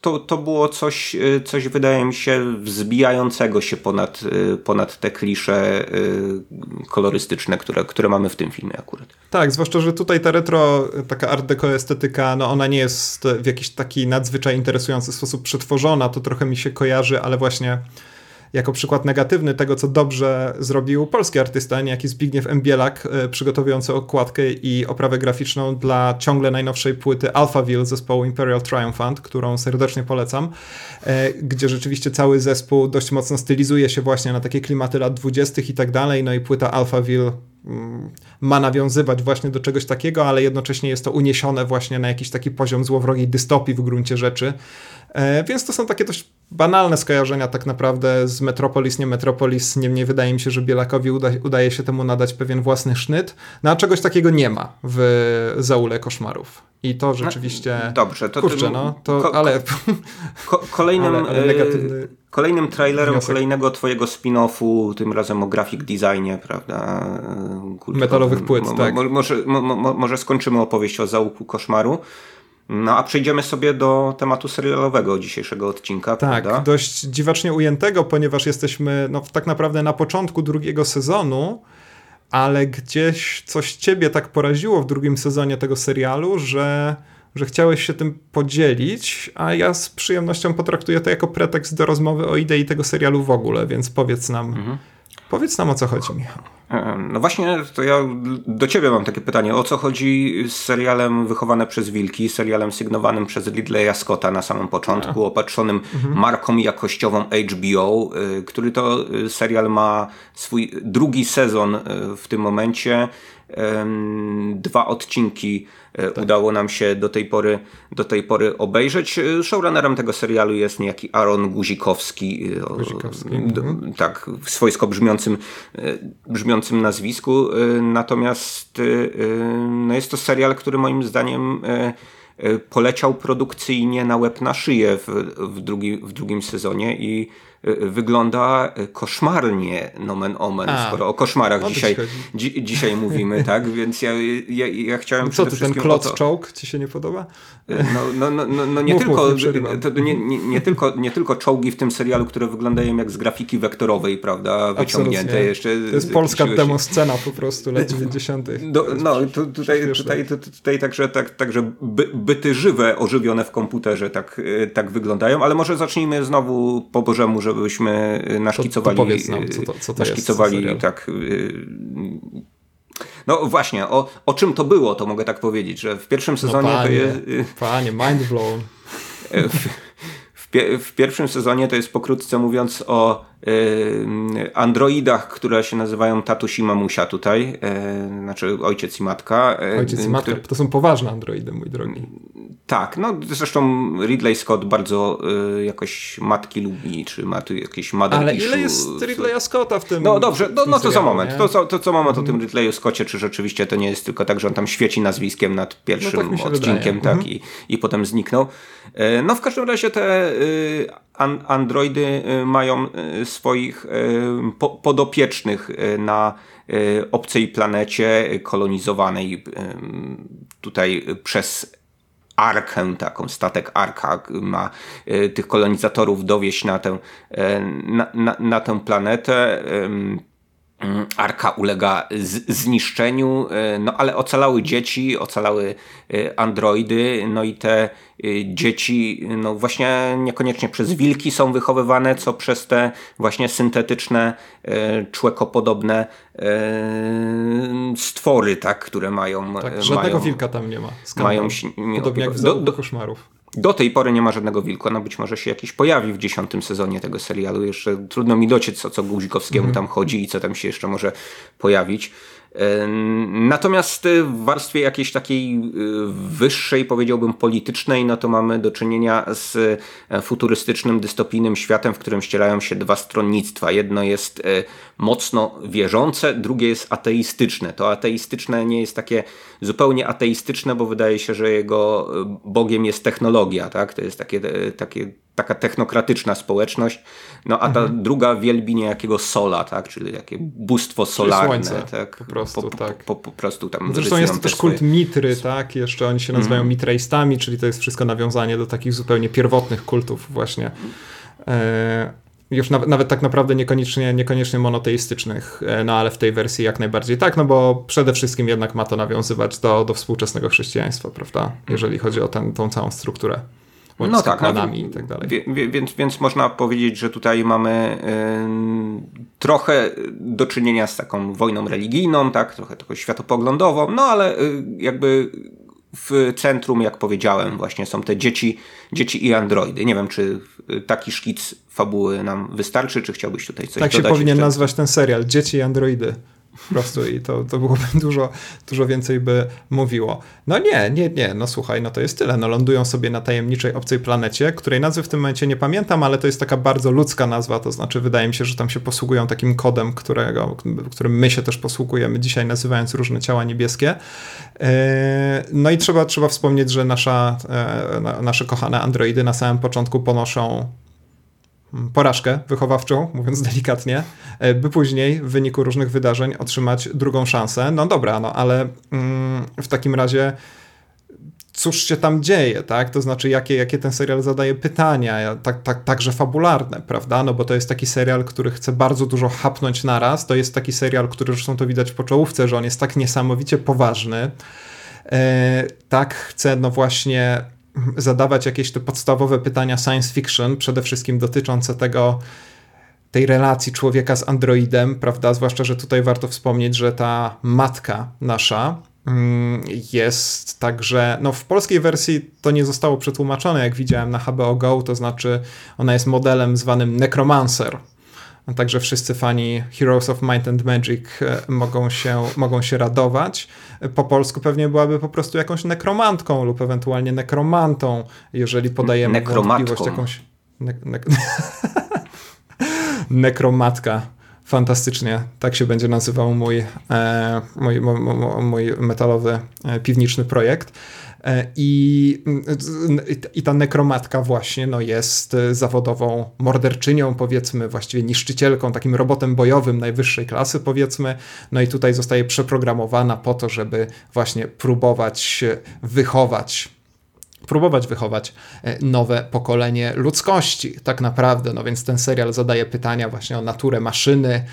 to, to, było coś, coś, wydaje mi się, wzbijającego się ponad, ponad te klisze y, kolorystyczne, które, które mamy w tym filmie akurat. Tak, zwłaszcza, że tutaj ta retro, taka art deco estetyka, no ona nie jest w jakiś taki nadzwyczaj interesujący sposób przetworzona, to trochę mi się kojarzy, ale właśnie jako przykład negatywny tego, co dobrze zrobił polski artysta, niejaki Zbigniew Embielak, e, przygotowujący okładkę i oprawę graficzną dla ciągle najnowszej płyty Alphaville zespołu Imperial Triumphant, którą serdecznie polecam, e, gdzie rzeczywiście cały zespół dość mocno stylizuje się właśnie na takie klimaty lat dwudziestych i tak dalej, no i płyta Alphaville mm, ma nawiązywać właśnie do czegoś takiego, ale jednocześnie jest to uniesione właśnie na jakiś taki poziom złowrogiej dystopii w gruncie rzeczy. E, więc to są takie dość banalne skojarzenia tak naprawdę z Metropolis, nie Metropolis. Niemniej wydaje mi się, że Bielakowi uda, udaje się temu nadać pewien własny sznyt, no a czegoś takiego nie ma w Zaule Koszmarów. I to rzeczywiście... No, dobrze, to... Kurczę, no, to, ko, ale... Ko, kolejnym... ale, ale negatywny... Kolejnym trailerem wniosek. kolejnego twojego spin-offu, tym razem o graphic designie, prawda? Kultowym. Metalowych płyt, tak. Mo, może, mo, może skończymy opowieść o Zaułku Koszmaru. No a przejdziemy sobie do tematu serialowego dzisiejszego odcinka. Tak, prawda? dość dziwacznie ujętego, ponieważ jesteśmy no, tak naprawdę na początku drugiego sezonu, ale gdzieś coś ciebie tak poraziło w drugim sezonie tego serialu, że, że chciałeś się tym podzielić, a ja z przyjemnością potraktuję to jako pretekst do rozmowy o idei tego serialu w ogóle, więc powiedz nam, mhm. Powiedz nam o co chodzi, Michał. No właśnie, to ja do ciebie mam takie pytanie. O co chodzi z serialem Wychowane przez Wilki, serialem sygnowanym przez Ridleya Scotta na samym początku, A. opatrzonym mhm. marką jakościową HBO, y, który to y, serial ma swój drugi sezon y, w tym momencie dwa odcinki e, tak. udało nam się do tej, pory, do tej pory obejrzeć. E, showrunnerem tego serialu jest niejaki Aaron Guzikowski. E, Guzikowski. Mhm. Tak, w swojsko brzmiącym, brzmiącym nazwisku. Natomiast no jest to serial, który moim zdaniem poleciał produkcyjnie na łeb na szyję w, w, drugi, w drugim sezonie i wygląda koszmarnie, nomen omen, A, skoro o koszmarach dzisiaj, dzi, dzisiaj mówimy, tak? Więc ja, ja, ja chciałem no Co, to ten klot czołg ci się nie podoba? No, no, no, no, no nie, mów, tylko, mów, nie, nie, nie, tylko, nie tylko czołgi w tym serialu, które wyglądają jak z grafiki wektorowej, prawda? Wyciągnięte jeszcze. To jest polska demoscena po prostu lat 90. Do, no, tu, tutaj, tutaj, tutaj, tutaj także, tak, także by, byty żywe ożywione w komputerze tak, tak wyglądają, ale może zacznijmy znowu po Bożemu, żebyśmy naszkicowali. To, to nam, co to, co to naszkicowali jest tak y, no właśnie, o, o czym to było, to mogę tak powiedzieć, że w pierwszym no sezonie no panie, to jest... Y, panie, mind blown. W, w, w, pierwszym sezonie to jest pokrótce mówiąc o y, androidach, które się nazywają tatuś i mamusia tutaj, y, znaczy ojciec i matka. Y, ojciec i matka, który... to są poważne androidy, mój drogi. Tak, no zresztą Ridley Scott bardzo y, jakoś matki lubi, czy ma tu jakieś mother Ale ile jest Ridleya Scotta w tym No dobrze, no, no to co moment, to, to, to co moment o tym mhm. Ridleyu Scottie, czy rzeczywiście to nie jest tylko tak, że on tam świeci nazwiskiem nad pierwszym no tak odcinkiem, tak, mhm. i, i potem zniknął. Y, no w każdym razie te y, an, androidy y, mają y, swoich y, po, podopiecznych na obcej planecie kolonizowanej tutaj przez Arkę, taką statek Arka ma tych kolonizatorów dowieść na tę, na, na, na tę planetę. Arka ulega zniszczeniu, e, no ale ocalały dzieci, ocalały androidy, no i te dzieci, no właśnie niekoniecznie przez wilki są wychowywane, co przez te właśnie syntetyczne, człekopodobne stwory, tak, które mają. Tak, żadnego mają, wilka tam nie ma. Mają, Podobnie jak w do, do, koszmarów. Do tej pory nie ma żadnego wilka, no być może się jakiś pojawi w dziesiątym sezonie tego serialu. Jeszcze trudno mi dociec, o co Guzikowskiemu mm. tam chodzi i co tam się jeszcze może pojawić. Natomiast y, w warstwie jakiejś takiej y, wyższej, powiedziałbym politycznej, no to mamy do czynienia z e, futurystycznym, dystopijnym światem, w którym ścierają się dwa stronnictwa. Jedno jest e, mocno wierzące, drugie jest ateistyczne. To ateistyczne nie jest takie zupełnie ateistyczne, bo wydaje się, że jego e, Bogiem jest technologia. Tak? To jest takie, takie taka technokratyczna społeczność, no a ta mhm. druga wielbi niejakiego sola, tak, czyli takie bóstwo solarne, słońce, tak, po prostu, po, tak. Po, po, prostu tam Zresztą jest to też swoje... kult Mitry, tak, jeszcze oni się nazywają mhm. Mitreistami, czyli to jest wszystko nawiązanie do takich zupełnie pierwotnych kultów właśnie. E, już nawet, nawet, tak naprawdę niekoniecznie, niekoniecznie monoteistycznych, e, no ale w tej wersji jak najbardziej tak, no bo przede wszystkim jednak ma to nawiązywać do, do współczesnego chrześcijaństwa, prawda, jeżeli chodzi o ten, tą całą strukturę no tak, no, i tak dalej. Wie, więc, więc można powiedzieć, że tutaj mamy y, trochę do czynienia z taką wojną religijną, tak, trochę taką światopoglądową, no ale y, jakby w centrum, jak powiedziałem, właśnie są te dzieci, dzieci i androidy. Nie wiem, czy taki szkic fabuły nam wystarczy, czy chciałbyś tutaj coś tak dodać? Tak się powinien nazwać ten serial, Dzieci i androidy po prostu i to, to byłoby dużo, dużo więcej by mówiło. No nie, nie, nie, no słuchaj, no to jest tyle. No lądują sobie na tajemniczej obcej planecie, której nazwy w tym momencie nie pamiętam, ale to jest taka bardzo ludzka nazwa, to znaczy wydaje mi się, że tam się posługują takim kodem, którego, którym my się też posługujemy dzisiaj, nazywając różne ciała niebieskie. E, no i trzeba, trzeba wspomnieć, że nasza, e, nasze kochane androidy na samym początku ponoszą porażkę wychowawczą, mówiąc delikatnie, e, by później w wyniku różnych wydarzeń otrzymać drugą szansę. No dobra, no ale mm, w takim razie cóż się tam dzieje, tak? To znaczy, jakie, jakie ten serial zadaje pytania, tak, tak, także fabularne, prawda? No bo to jest taki serial, który chce bardzo dużo hapnąć naraz. To jest taki serial, który zresztą to widać po czołówce, że on jest tak niesamowicie poważny. E, tak chce, no właśnie zadawać jakieś te podstawowe pytania science fiction, przede wszystkim dotyczące tego, tej relacji człowieka z androidem, prawda? Zwłaszcza, że tutaj warto wspomnieć, że ta matka nasza mm, jest także, no w polskiej wersji to nie zostało przetłumaczone, jak widziałem na HBO Go, to znaczy ona jest modelem zwanym Necromancer, Także wszyscy fani Heroes of Might and Magic e, mogą się, mogą się radować. Po polsku pewnie byłaby po prostu jakąś nekromantką lub ewentualnie nekromantą, jeżeli podajemy wątpliwość jakąś... Ne ne nekromatka. Fantastycznie. Tak się będzie nazywał mój, e, mój, mój, mój metalowy e, piwniczny projekt. I, I ta nekromatka właśnie no, jest zawodową morderczynią, powiedzmy, właściwie niszczycielką, takim robotem bojowym najwyższej klasy, powiedzmy. No i tutaj zostaje przeprogramowana po to, żeby właśnie próbować wychować próbować wychować e, nowe pokolenie ludzkości, tak naprawdę. No więc ten serial zadaje pytania właśnie o naturę maszyny,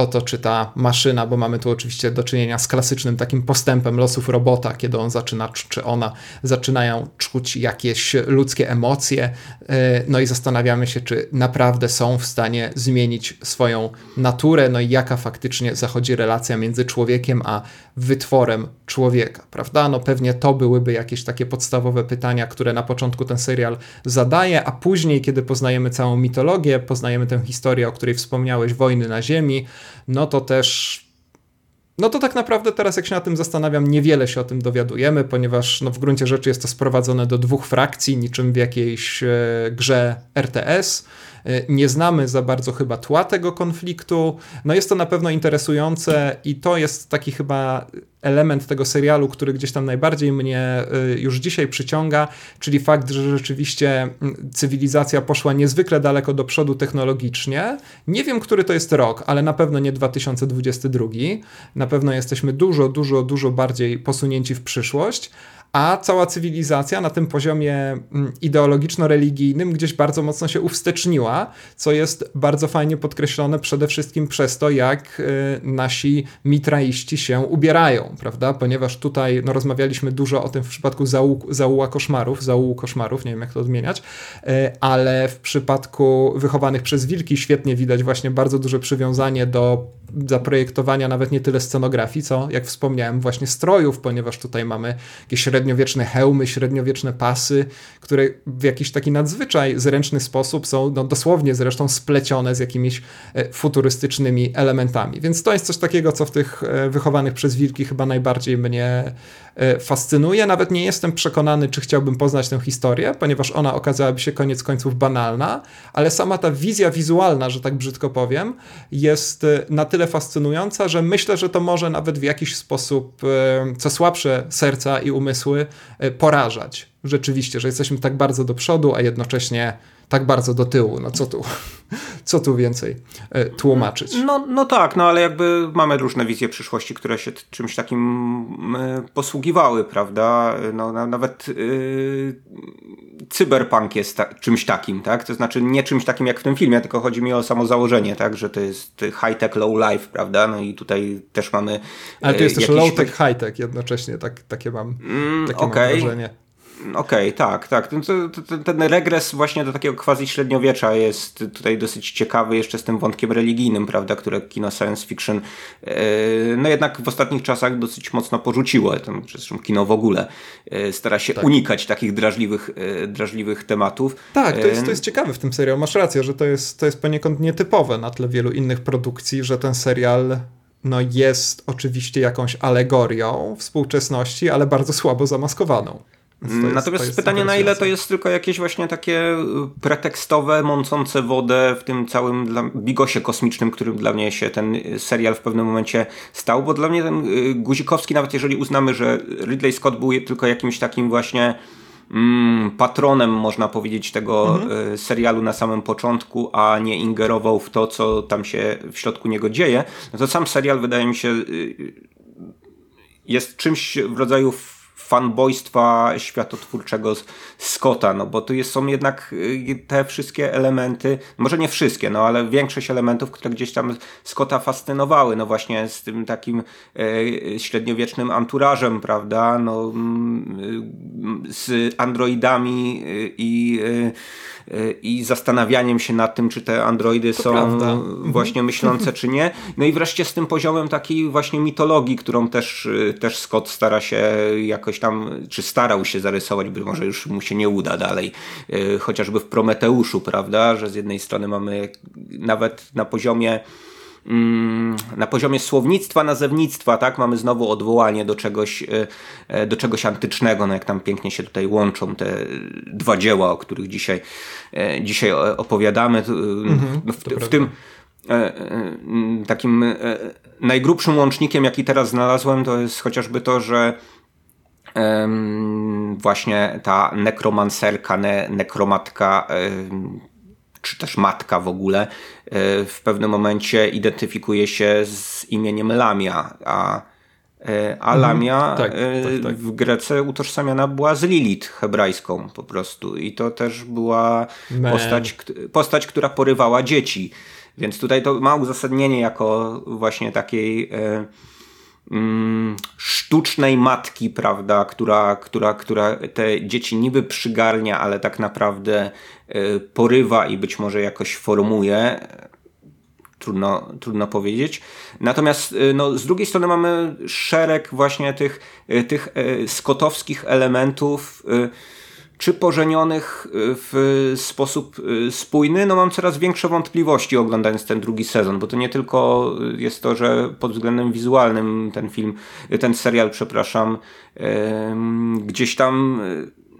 o to, czy ta maszyna, bo mamy tu oczywiście do czynienia z klasycznym takim postępem losów robota, kiedy on zaczyna, czy ona zaczynają czuć jakieś ludzkie emocje, e, no i zastanawiamy się, czy naprawdę są w stanie zmienić swoją naturę, no i jaka faktycznie zachodzi relacja między człowiekiem a wytworem człowieka, prawda? No pewnie to byłyby jakieś takie podstawowe pytania, które na początku ten serial zadaje, a później, kiedy poznajemy całą mitologię, poznajemy tę historię, o której wspomniałeś, wojny na Ziemi, no to też no to tak naprawdę teraz, jak się na tym zastanawiam, niewiele się o tym dowiadujemy, ponieważ no, w gruncie rzeczy jest to sprowadzone do dwóch frakcji, niczym w jakiejś e, grze RTS. E, nie znamy za bardzo chyba tła tego konfliktu. No jest to na pewno interesujące i to jest taki chyba element tego serialu, który gdzieś tam najbardziej mnie y, już dzisiaj przyciąga, czyli fakt, że rzeczywiście mm, cywilizacja poszła niezwykle daleko do przodu technologicznie. Nie wiem, który to jest rok, ale na pewno nie 2022. Na pewno jesteśmy dużo, dużo, dużo bardziej posunięci w przyszłość, a cała cywilizacja na tym poziomie mm, ideologiczno-religijnym gdzieś bardzo mocno się uwsteczniła, co jest bardzo fajnie podkreślone przede wszystkim przez to, jak y, nasi mitraiści się ubierają, prawda? Ponieważ tutaj no, rozmawialiśmy dużo o tym w przypadku zału, zauła koszmarów, zaułu koszmarów, nie wiem jak to odmieniać, y, ale w przypadku wychowanych przez wilki świetnie widać właśnie bardzo duże przywiązanie do zaprojektowania nawet nie tyle scenografii, co jak wspomniałem właśnie strojów, ponieważ tutaj mamy jakieś średniowieczne hełmy, średniowieczne pasy, które w jakiś taki nadzwyczaj zręczny sposób są no, dosłownie zresztą splecione z jakimiś e, futurystycznymi elementami. Więc to jest coś takiego, co w tych e, wychowanych przez wilki chyba najbardziej mnie fascynuje. Nawet nie jestem przekonany, czy chciałbym poznać tę historię, ponieważ ona okazałaby się koniec końców banalna, ale sama ta wizja wizualna, że tak brzydko powiem, jest e, na tyle fascynująca, że myślę, że to może nawet w jakiś sposób e, co słabsze serca i umysły porażać. Rzeczywiście, że jesteśmy tak bardzo do przodu, a jednocześnie tak bardzo do tyłu. No co tu, co tu więcej e, tłumaczyć? No, no tak, no ale jakby mamy różne wizje przyszłości, które się czymś takim e, posługiwały, prawda? No, nawet yy, cyberpunk jest ta, czymś takim, tak? To znaczy nie czymś takim jak w tym filmie, tylko chodzi mi o samo założenie, tak? Że to jest high-tech, low-life, prawda? No i tutaj też mamy... Ale to jest też low-tech, high-tech jednocześnie, tak, takie mam, mm, takie okay. mam wrażenie. Okej, okay, tak, tak. Ten, ten, ten, regres właśnie do takiego quasi średniowiecza jest tutaj dosyć ciekawy jeszcze z tym wątkiem religijnym, prawda, które kino science fiction yy, no jednak w ostatnich czasach dosyć mocno porzuciło, tam, zresztą kino w ogóle yy, stara się tak. unikać takich drażliwych, yy, drażliwych tematów. Tak, to jest, to jest ciekawe w tym serialu, masz rację, że to jest, to jest poniekąd nietypowe na tle wielu innych produkcji, że ten serial no jest oczywiście jakąś alegorią współczesności, ale bardzo słabo zamaskowaną. Jest, Natomiast pytanie, na ile to jest tylko jakieś właśnie takie y, pretekstowe, mącące wodę w tym całym dla, bigosie kosmicznym, którym dla mnie się ten serial w pewnym momencie stał, bo dla mnie ten y, Guzikowski, nawet jeżeli uznamy, że Ridley Scott był tylko jakimś takim właśnie mm, patronem, można powiedzieć, tego mhm. Y, serialu na samym początku, a nie ingerował w to, co tam się w środku niego dzieje, no to sam serial wydaje mi się jest czymś w rodzaju fanbojstwa światotwórczego Scotta, no bo tu jest, są jednak y, te wszystkie elementy, może nie wszystkie, no ale większość elementów, które gdzieś tam Scotta fascynowały, no właśnie z tym takim e, średniowiecznym anturażem, prawda, no mm, z androidami y, i y, i zastanawianiem się nad tym, czy te androidy to są prawda. Mhm. właśnie myślące, czy nie. No i wreszcie z tym poziomem takiej właśnie mitologii, którą też, też Scott stara się jakoś tam, czy starał się zarysować, by może już mu się nie uda dalej, e, chociażby w Prometeuszu, prawda, że z jednej strony mamy nawet na poziomie na poziomie słownictwa, nazewnictwa, tak, mamy znowu odwołanie do czegoś, e, e, do czegoś antycznego, no jak tam pięknie się tutaj łączą te dwa dzieła, o których dzisiaj, dzisiaj opowiadamy. Mhm, w, w tym takim najgrubszym łącznikiem, jaki teraz znalazłem, to jest chociażby to, że właśnie ta nekromancerka, ne, nekromatka, czy też matka w ogóle, e, w pewnym momencie identyfikuje się z imieniem Lamia, a, e, a mhm. Lamia tak, e, tak, tak. w Grece utożsamiana była z Lilith hebrajską po prostu i to też była postać, postać, która porywała dzieci. Więc tutaj to ma uzasadnienie jako właśnie takiej mm, sztucznej matki, prawda, która, która, która te dzieci niby przygarnia, ale tak naprawdę porywa i być może jakoś formuje. Trudno, trudno powiedzieć. Natomiast y, no, z drugiej strony mamy szereg właśnie tych, y, tych skotowskich elementów czy pożenionych y, w sposób y, spójny, no mam coraz większe wątpliwości oglądając ten drugi sezon, bo to nie tylko jest to, że pod względem wizualnym ten film, ten serial, przepraszam, gdzieś tam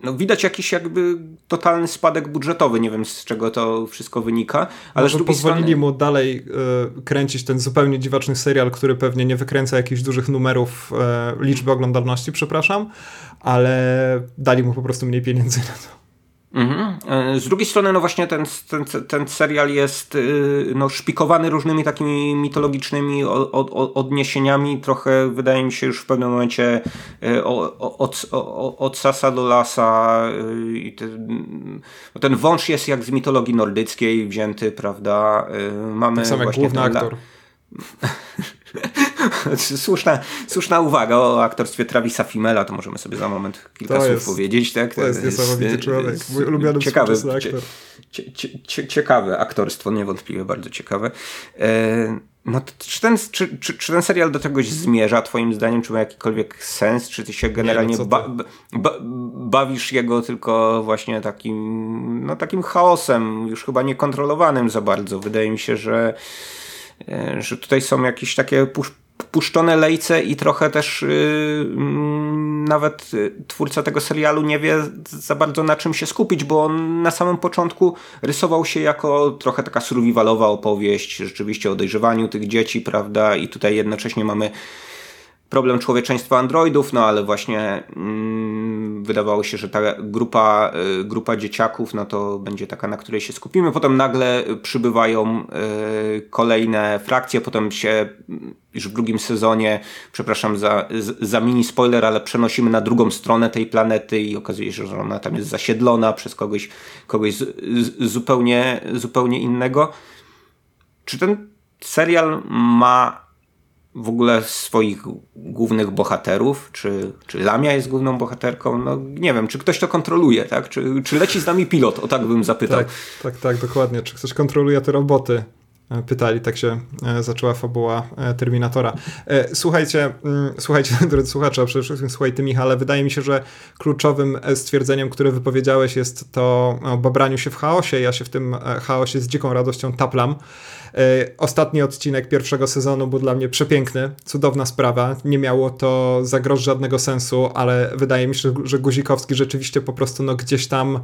no widać jakiś jakby totalny spadek budżetowy. Nie wiem z czego to wszystko wynika. Ale Może pozwolili strony... mu dalej y, kręcić ten zupełnie dziwaczny serial, który pewnie nie wykręca jakichś dużych numerów y, liczby oglądalności, przepraszam, ale dali mu po prostu mniej pieniędzy na to. Mhm. E, z drugiej strony, no właśnie ten, ten, ten serial jest y, no, szpikowany różnymi takimi mitologicznymi odniesieniami. Trochę wydaje mi się już w pewnym momencie y, od, od sasa do lasa. Y, ten, ten wąż jest jak z mitologii nordyckiej wzięty, prawda? Mamy tak samo jak główny aktor. słuszna, słuszna uwaga o aktorstwie Travisa Fimela, to możemy sobie za moment kilka to słów jest, powiedzieć. Tak? To, jest niesamowity człowiek, mój ulubiony ciekawy, aktor. Cie, cie, ciekawe aktorstwo, niewątpliwie bardzo ciekawe. E, no czy, ten, czy, czy, czy, ten serial do czegoś zmierza, twoim zdaniem? Czy ma jakikolwiek sens? Czy ty się generalnie Nie, ba, ba, bawisz jego tylko właśnie takim, no, takim chaosem, już chyba niekontrolowanym za bardzo? Wydaje mi się, że E, że tutaj są jakieś takie puszczone lejce i trochę też yy, nawet twórca tego serialu nie wie za bardzo na czym się skupić, bo on na samym początku rysował się jako trochę taka survivalowa opowieść, rzeczywiście o dojrzewaniu tych dzieci, prawda, i tutaj jednocześnie mamy problem człowieczeństwa androidów, no ale właśnie mm, wydawało się, że ta grupa, y, grupa dzieciaków, no to będzie taka, na której się skupimy. Potem nagle przybywają y, kolejne frakcje, potem się już w drugim sezonie, przepraszam za, za mini spoiler, ale przenosimy na drugą stronę tej planety i okazuje się, że ona tam jest zasiedlona przez kogoś, kogoś z, z, zupełnie, zupełnie innego. Czy ten serial ma w ogóle swoich głównych bohaterów, czy, czy Lamia jest główną bohaterką, no nie wiem, czy ktoś to kontroluje, tak? Czy, czy leci z nami pilot, o tak bym zapytał. Tak, tak, tak, dokładnie. Czy ktoś kontroluje te roboty? E, pytali, tak się e, zaczęła fabuła e, Terminatora. Słuchajcie, mm, słuchajcie, drodzy słuchacze, a przede wszystkim słuchaj Michale, wydaje mi się, że kluczowym stwierdzeniem, które wypowiedziałeś jest to o babraniu się w chaosie. Ja się w tym chaosie z dziką radością taplam. Ostatni odcinek pierwszego sezonu był dla mnie przepiękny, cudowna sprawa. Nie miało to za grosz żadnego sensu, ale wydaje mi się, że Guzikowski rzeczywiście po prostu no, gdzieś tam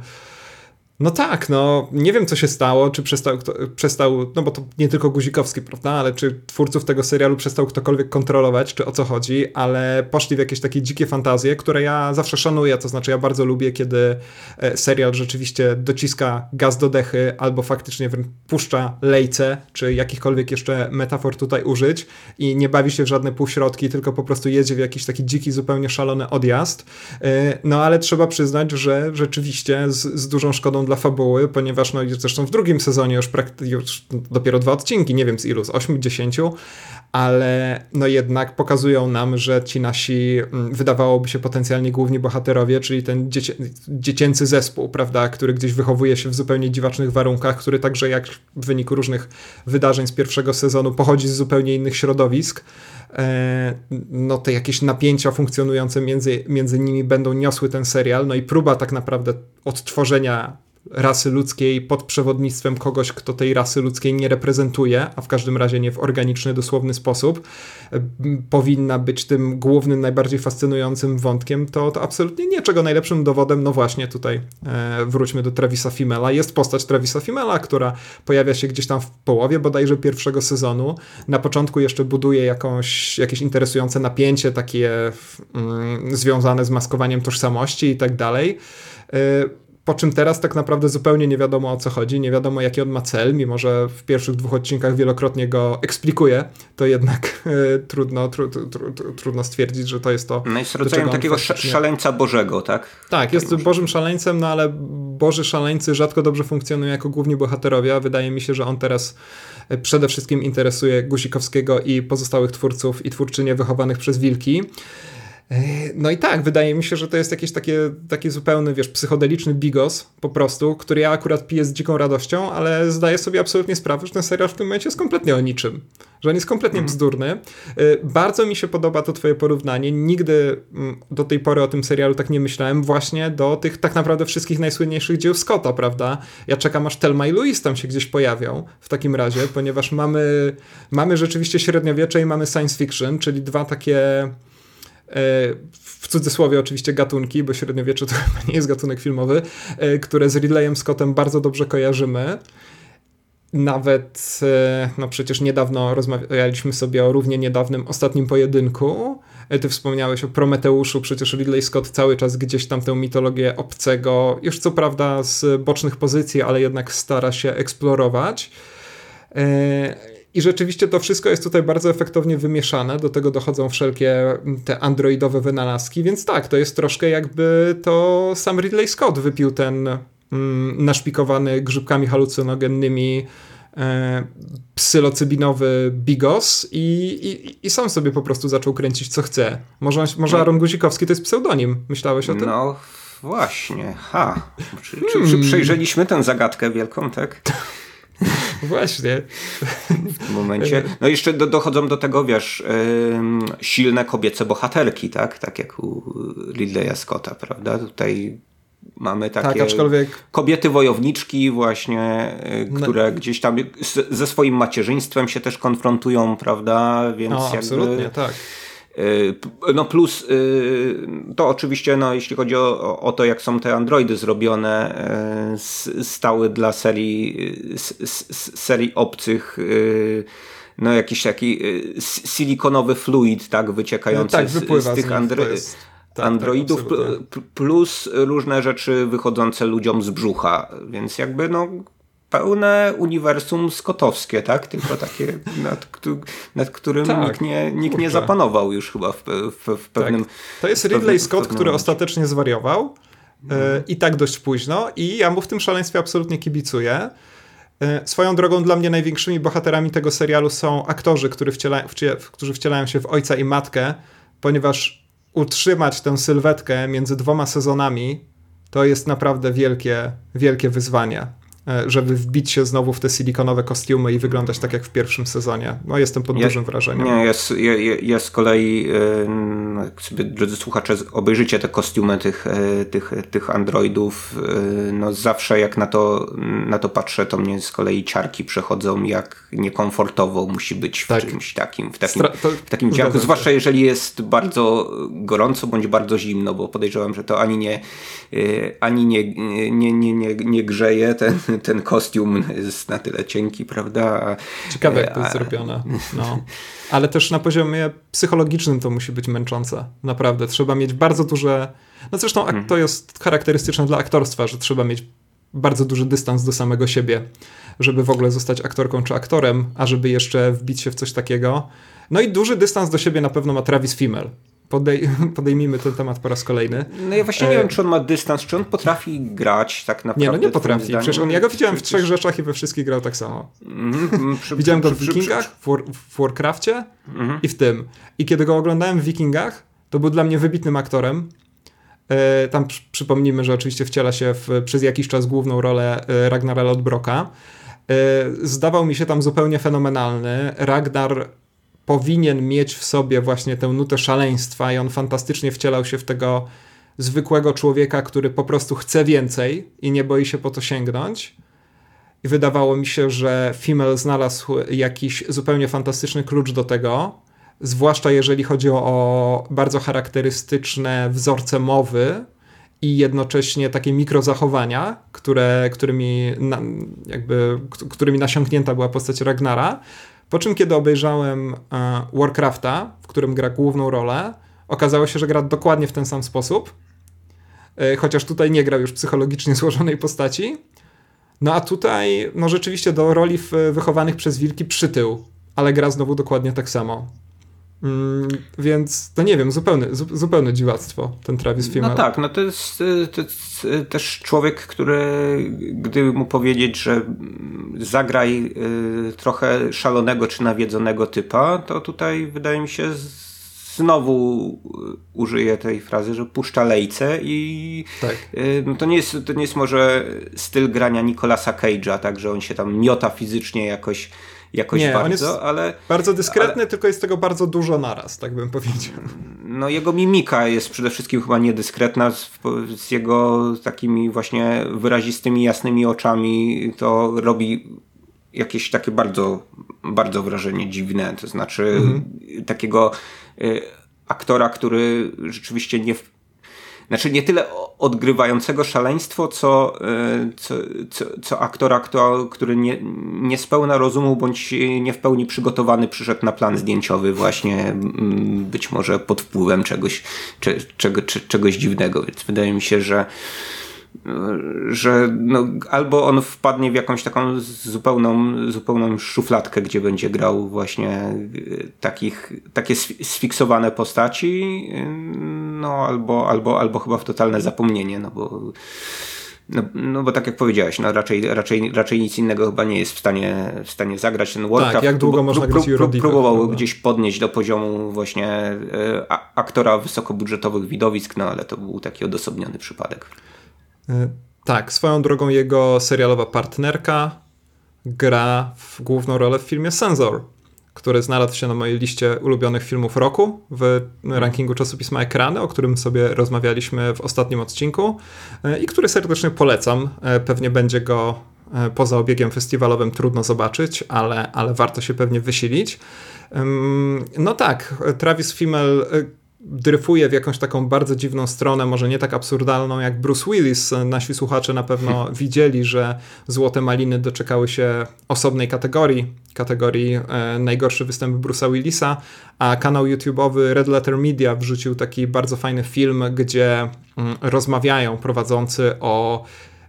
no tak, no nie wiem co się stało, czy przestał, kto, przestał, no bo to nie tylko Guzikowski, prawda, ale czy twórców tego serialu przestał ktokolwiek kontrolować, czy o co chodzi, ale poszli w jakieś takie dzikie fantazje, które ja zawsze szanuję, to znaczy ja bardzo lubię, kiedy e, serial rzeczywiście dociska gaz do dechy, albo faktycznie puszcza lejce, czy jakichkolwiek jeszcze metafor tutaj użyć i nie bawi się w żadne półśrodki, tylko po prostu jedzie w jakiś taki dziki, zupełnie szalony odjazd, e, no ale trzeba przyznać, że rzeczywiście z, z dużą szkodą dla fabuły, ponieważ no zresztą w drugim sezonie już, już dopiero dwa odcinki, nie wiem z ilu, z 8, 10, ale no jednak pokazują nam, że ci nasi mm, wydawałoby się potencjalnie główni bohaterowie, czyli ten dziecię, dziecięcy zespół, prawda, który gdzieś wychowuje się w zupełnie dziwacznych warunkach, który także jak w wyniku różnych wydarzeń z pierwszego sezonu pochodzi z zupełnie innych środowisk, no te jakieś napięcia funkcjonujące między, między nimi będą niosły ten serial, no i próba tak naprawdę odtworzenia rasy ludzkiej pod przewodnictwem kogoś, kto tej rasy ludzkiej nie reprezentuje, a w każdym razie nie w organiczny, dosłowny sposób, powinna być tym głównym, najbardziej fascynującym wątkiem, to, to absolutnie nie. Czego najlepszym dowodem, no właśnie tutaj e, wróćmy do Travisa Fimela. Jest postać Travisa Fimela, która pojawia się gdzieś tam w połowie bodajże pierwszego sezonu. Na początku jeszcze buduje jakąś, jakieś interesujące napięcie, takie mm, związane z maskowaniem tożsamości i tak dalej. E, po czym teraz tak naprawdę zupełnie nie wiadomo o co chodzi, nie wiadomo jaki on ma cel, mimo że w pierwszych dwóch odcinkach wielokrotnie go eksplikuje, to jednak e, trudno, tru, tru, tru, trudno stwierdzić, że to jest to. No jest rodzajem takiego faktycznie... szaleńca Bożego, tak? Tak, jest Bożym szaleńcem, no ale Boży szaleńcy rzadko dobrze funkcjonują jako główni bohaterowie, a wydaje mi się, że on teraz przede wszystkim interesuje Gusikowskiego i pozostałych twórców i twórczynie wychowanych przez wilki. No i tak, wydaje mi się, że to jest jakiś takie, taki zupełny, wiesz, psychodeliczny bigos po prostu, który ja akurat piję z dziką radością, ale zdaję sobie absolutnie sprawę, że ten serial w tym momencie jest kompletnie o niczym. Że on jest kompletnie mm. bzdurny. E, bardzo mi się podoba to twoje porównanie. Nigdy mm, do tej pory o tym serialu tak nie myślałem, właśnie do tych tak naprawdę wszystkich najsłynniejszych dzieł Scotta, prawda? Ja czekam aż Telma i Louise tam się gdzieś pojawią w takim razie, ponieważ mamy, mamy rzeczywiście średniowiecze i mamy science fiction, czyli dwa takie w cudzysłowie oczywiście gatunki, bo średniowiecze to chyba nie jest gatunek filmowy, e, które z Ridleyem Scottem bardzo dobrze kojarzymy. Nawet, e, no przecież niedawno rozmawialiśmy sobie o równie niedawnym ostatnim pojedynku. Ty wspomniałeś o Prometeuszu, przecież Ridley Scott cały czas gdzieś tam tę mitologię obcego, już co prawda z bocznych pozycji, ale jednak stara się eksplorować. I rzeczywiście to wszystko jest tutaj bardzo efektownie wymieszane, do tego dochodzą wszelkie te androidowe wynalazki, więc tak, to jest troszkę jakby to sam Ridley Scott wypił ten mm, naszpikowany grzybkami halucynogennymi e, psylocybinowy bigos i, i, i sam sobie po prostu zaczął kręcić co chce. Może, może Aaron Guzikowski to jest pseudonim, myślałeś o tym? No właśnie, ha. Czy, czy, czy przejrzeliśmy tę zagadkę wielką, tak? Właśnie. W tym momencie. No jeszcze do, dochodzą do tego, wiesz, yy, silne kobiece bohaterki, tak? Tak jak u Ridleya Scotta, prawda? Tutaj mamy takie tak, aczkolwiek... kobiety wojowniczki właśnie, yy, które no. gdzieś tam z, ze swoim macierzyństwem się też konfrontują, prawda? Więc no, jakby... absolutnie, tak. Y, no plus y, to oczywiście, no, jeśli chodzi o, o to, jak są te Androidy zrobione, y, stały dla serii, serii obcych no jakiś taki silikonowy fluid, tak, wyciekający no, tak, z, z, tych andro tak, tak, androidów, tak, plus różne rzeczy wychodzące ludziom z brzucha, więc jakby no pełne uniwersum skotowskie, tak? Tylko takie, nad, nad którym tak, nikt, nie, nikt nie zapanował już chyba w, w, w pewnym... Tak. To jest Ridley pewnym, Scott, który ostatecznie zwariował mhm. i tak dość późno i ja mu w tym szaleństwie absolutnie kibicuję. E, swoją drogą dla mnie największymi bohaterami tego serialu są aktorzy, którzy, wciela, którzy wcielają się w ojca i matkę, ponieważ utrzymać tę sylwetkę między dwoma sezonami to jest naprawdę wielkie, wielkie wyzwanie. E, żeby wbić się znowu w te silikonowe kostiumy i wyglądać tak jak w pierwszym sezonie. No jestem pod ja, dużym wrażeniem. Nie, jest, ja, z kolei, e, jak sobie, drodzy słuchacze, obejrzycie te kostiumy tych, e, tych, tych androidów, no zawsze jak na to, na to patrzę, to mnie z kolei ciarki przechodzą, jak niekomfortowo musi być w tak. czymś takim, w takim, w takim ciarku, zwłaszcza jeżeli jest bardzo gorąco bądź bardzo zimno, bo podejrzewam, że to ani nie, ani nie, nie, nie, nie, nie grzeje ten, ten kostium jest na tyle cienki, prawda? Ciekawe, jak to jest zrobione. No. Ale też na poziomie psychologicznym to musi być męczące. Naprawdę. Trzeba mieć bardzo duże. No zresztą mhm. to jest charakterystyczne dla aktorstwa, że trzeba mieć bardzo duży dystans do samego siebie, żeby w ogóle zostać aktorką czy aktorem, a żeby jeszcze wbić się w coś takiego. No i duży dystans do siebie na pewno ma Travis Fimmel podej podejmijmy ten temat po raz kolejny. No ja właśnie nie e... wiem, czy on ma dystans, czy on potrafi grać tak naprawdę. Nie, no nie potrafi. Zdaniem, Przecież on, ja go widziałem w trzech rzeczach i we wszystkich grał tak samo. Mm -hmm. widziałem go w Wikingach, w, War, w Warcrafcie mm -hmm. i w tym. I kiedy go oglądałem w Wikingach, to był dla mnie wybitnym aktorem. E, tam przypomnijmy, że oczywiście wciela się w, przez jakiś czas główną rolę e, Ragnara Lodbroka. E, zdawał mi się tam zupełnie fenomenalny. Ragnar powinien mieć w sobie właśnie tę nutę szaleństwa i on fantastycznie wcielał się w tego zwykłego człowieka, który po prostu chce więcej i nie boi się po to sięgnąć. I wydawało mi się, że Female znalazł jakiś zupełnie fantastyczny klucz do tego, zwłaszcza jeżeli chodzi o bardzo charakterystyczne wzorce mowy i jednocześnie takie mikrozachowania, które, którymi, jakby, którymi nasiągnięta była postać Ragnara. Po czym, kiedy obejrzałem e, Warcrafta, w którym gra główną rolę, okazało się, że gra dokładnie w ten sam sposób. E, chociaż tutaj nie grał już psychologicznie złożonej postaci. No a tutaj, no rzeczywiście do roli wychowanych przez wilki przytył, ale gra znowu dokładnie tak samo. Mm, więc to nie wiem, zupełne, zu, zupełne dziwactwo ten Travis Fimmel. No tak, no to jest, to jest y, też człowiek, który gdyby mu powiedzieć, że zagraj y, trochę szalonego czy nawiedzonego typa, to tutaj wydaje mi się znowu użyję tej frazy, że puszcza lejce i tak. Y, no to, nie jest, to nie jest może styl grania Nicolasa Cage'a, tak, że on się tam miota fizycznie jakoś jakoś nie, bardzo, ale... Bardzo dyskretny, ale... tylko jest tego bardzo dużo naraz, tak bym powiedział. No jego mimika jest przede wszystkim chyba niedyskretna, z, z jego takimi właśnie wyrazistymi, jasnymi oczami to robi jakieś takie bardzo, bardzo wrażenie dziwne, to znaczy mhm. takiego y, aktora, który rzeczywiście nie, znaczy nie tyle odgrywającego szaleństwo, co, e, co, co, co aktora, kto, który nie, nie spełna rozumu bądź nie w pełni przygotowany przyszedł na plan zdjęciowy właśnie być może pod wpływem czegoś, cze, czego, czegoś dziwnego. Więc wydaje mi się, że że no, albo on wpadnie w jakąś taką zupełną, zupełną szufladkę, gdzie będzie grał właśnie y, takich, takie sfiksowane postaci, y, no albo, albo, albo chyba w totalne zapomnienie, no bo no, no bo tak jak powiedziałeś, no raczej, raczej, raczej nic innego chyba nie jest w stanie, w stanie zagrać. Ten Warcraft tak, jak długo można grać próbował prawda? gdzieś podnieść do poziomu właśnie e, aktora wysokobudżetowych widowisk, no ale to był taki odosobniony przypadek. E, tak, swoją drogą jego serialowa partnerka gra w główną rolę w filmie Sensor, który znalazł się na mojej liście ulubionych filmów roku w rankingu czasopisma Ekrany, o którym sobie rozmawialiśmy w ostatnim odcinku e, i który serdecznie polecam. E, pewnie będzie go poza obiegiem festiwalowym trudno zobaczyć, ale, ale warto się pewnie wysilić. No tak, Travis Fimmel dryfuje w jakąś taką bardzo dziwną stronę, może nie tak absurdalną jak Bruce Willis. Nasi słuchacze na pewno widzieli, że Złote Maliny doczekały się osobnej kategorii, kategorii e, najgorszy występ Bruce'a Willisa, a kanał YouTube'owy Red Letter Media wrzucił taki bardzo fajny film, gdzie mm, rozmawiają prowadzący o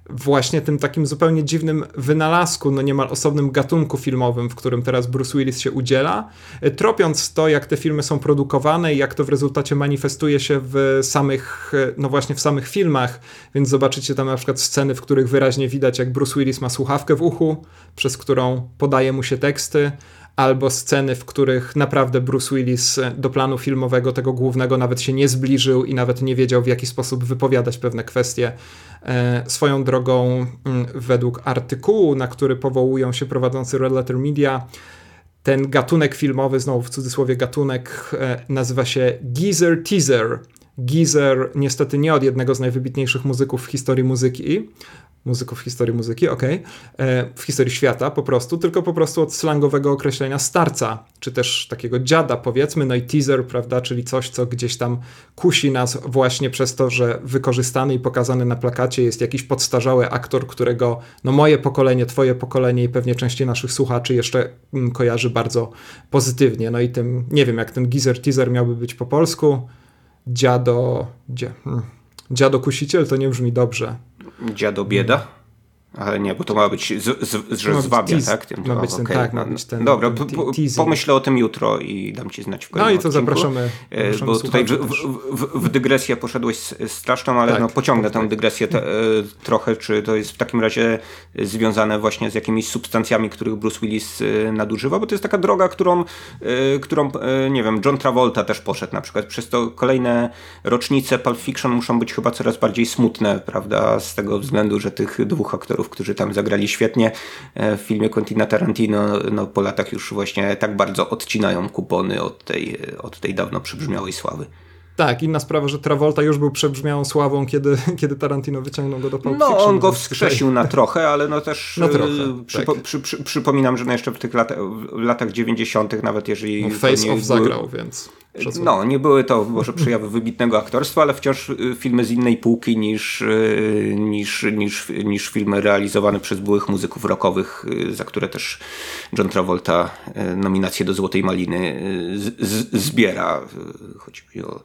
właśnie tym takim zupełnie dziwnym wynalazku, no niemal osobnym gatunku filmowym, w którym teraz Bruce Willis się udziela, e, tropiąc to, jak te filmy są produkowane i jak to w rezultacie manifestuje się w samych, e, no właśnie w samych filmach, więc zobaczycie tam na przykład sceny, w których wyraźnie widać, jak Bruce Willis ma słuchawkę w uchu, przez którą podaje mu się teksty, albo sceny, w których naprawdę Bruce Willis do planu filmowego tego głównego nawet się nie zbliżył i nawet nie wiedział w jaki sposób wypowiadać pewne kwestie. E, swoją drogą, mm, według artykułu, na który powołują się prowadzący Red Letter Media, ten gatunek filmowy, znowu w cudzysłowie gatunek, e, nazywa się Geezer Teaser. Geezer niestety nie od jednego z najwybitniejszych muzyków w historii muzyki, muzyków w historii muzyki, okej, okay. w historii świata po prostu, tylko po prostu od slangowego określenia starca, czy też takiego dziada powiedzmy, no i teaser, prawda, czyli coś, co gdzieś tam kusi nas właśnie przez to, że wykorzystany i pokazany na plakacie jest jakiś podstarzały aktor, którego no moje pokolenie, twoje pokolenie i pewnie części naszych słuchaczy jeszcze mm, kojarzy bardzo pozytywnie, no i tym, nie wiem jak ten geezer teaser miałby być po polsku, dziado, dzia, hmm, dziado kusiciel to nie brzmi dobrze, Dziado bieda? Ale nie, bo to ma być, z, z, że zwabia, tease, tak? Tym, ma być ten, okay. tak, ma być ten Dobra, ten pomyślę o tym jutro i dam ci znać w kolejnym No i to zapraszamy, e, zapraszamy Bo tutaj w, w, w, dygresję poszedłeś straszną, ale tak, no, pociągnę tak, tę dygresję te, e, trochę, czy to jest w takim razie związane właśnie z jakimiś substancjami, których Bruce Willis e, nadużywa, bo to jest taka droga, którą, którą nie wiem, John Travolta też poszedł na przykład. Przez to kolejne rocznice Pulp Fiction muszą być chyba coraz bardziej smutne, prawda, z tego względu, że tych dwóch aktorów którzy tam zagrali świetnie e, w filmie Quentina Tarantino, no po latach już właśnie tak bardzo odcinają kupony od tej, od tej dawno przybrzmiałej sławy. Tak, inna sprawa, że Travolta już był przebrzmiałą sławą, kiedy, kiedy Tarantino wyciągnął go do Pulp No, on go wskrzesił na trochę, ale no też na trochę, przypo, tak. przy, przy, przypominam, że no jeszcze w tych lat, w latach 90., nawet jeżeli. No, face Off zagrał, więc. No, nie były to może przejawy wybitnego aktorstwa, ale wciąż y, filmy z innej półki niż, y, niż, niż, niż filmy realizowane przez byłych muzyków rockowych, y, za które też John Travolta nominację do Złotej Maliny z, z, zbiera. Chodzi mi o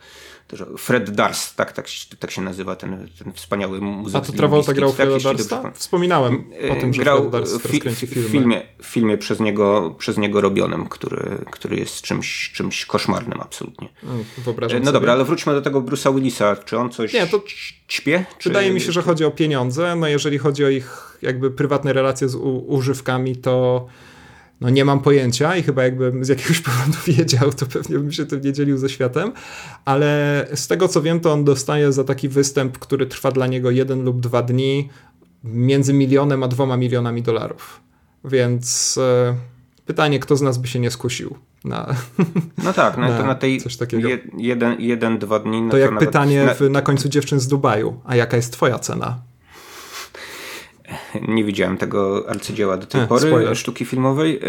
Fred Darst, tak, tak, tak się nazywa ten, ten wspaniały muzyk. A to Travolta grał Freda Darsta? Wspominałem o tym, że grał Fred Darst fi, filmy. Filmie, filmie przez, niego, przez niego robionym, który, który jest czymś, czymś koszmarnym absolutnie. Wyobrażam no sobie. dobra, ale wróćmy do tego Bruce'a Willisa. Czy on coś Nie, to śpie? Czy... Wydaje mi się, że chodzi o pieniądze. No jeżeli chodzi o ich jakby prywatne relacje z używkami, to no nie mam pojęcia i chyba jakbym z jakiegoś powodu wiedział, to pewnie bym się tym nie dzielił ze światem, ale z tego co wiem, to on dostaje za taki występ, który trwa dla niego jeden lub dwa dni, między milionem a dwoma milionami dolarów. Więc e, pytanie, kto z nas by się nie skusił na. No tak, no na, to na tej coś takiego. jeden, jeden, dwa dni. No to, to jak pytanie na... W, na końcu dziewczyn z Dubaju, a jaka jest twoja cena? Nie widziałem tego arcydzieła do tej e, pory, spoiler. sztuki filmowej.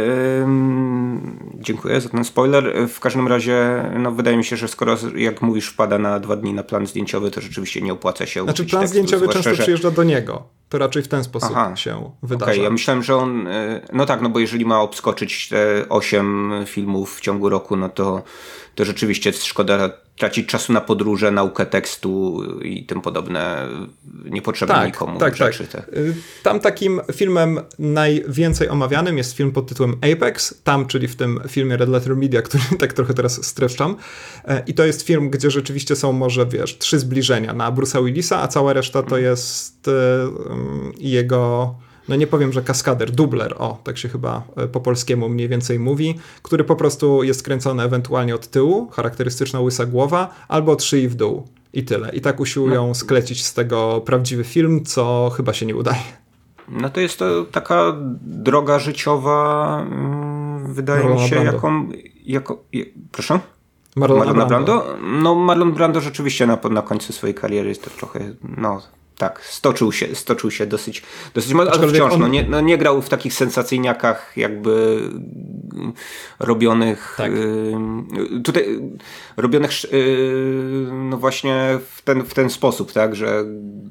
dziękuję za ten spoiler. W każdym razie, no wydaje mi się, że skoro, jak mówisz, wpada na dwa dni na plan zdjęciowy, to rzeczywiście nie opłaca się Znaczy plan zdjęciowy często że... przyjeżdża do niego. To raczej w ten sposób Aha. się wydarza. Okay, ja myślałem, że on, e, no tak, no bo jeżeli ma obskoczyć te osiem filmów w ciągu roku, no to, to rzeczywiście szkoda tracić czasu na podróże, naukę tekstu i tym podobne niepotrzebne tak, nikomu tak, tak. rzeczy. Tak. Tam takim filmem najwięcej omawianym jest film pod tytułem Apex, tam, czyli w tym filmie Red Letter Media, który tak trochę teraz streszczam. E, I to jest film, gdzie rzeczywiście są może, wiesz, trzy zbliżenia na Bruce'a Willisa, a cała reszta to mhm. jest e, jego no nie powiem, że kaskader, dubler, o, tak się chyba e, po polskiemu mniej więcej mówi, który po prostu jest kręcony ewentualnie od tyłu, charakterystyczna łysa głowa, albo od szyi w dół. I tyle. I tak usiłują no. sklecić z tego prawdziwy film, co chyba się nie udaje. No to jest to taka droga życiowa, mm, wydaje mi się, Brando. jaką. Jako, proszę? Marlona, Marlona Brando. Brando. No, Marlon Brando rzeczywiście na, na końcu swojej kariery jest to trochę, no, tak, stoczył się, stoczył się dosyć, dosyć mocno, ale wciąż on... no, nie, no, nie grał w takich sensacyjniakach jakby robionych tak. y, tutaj robionych y, no właśnie w ten, w ten sposób, tak, że,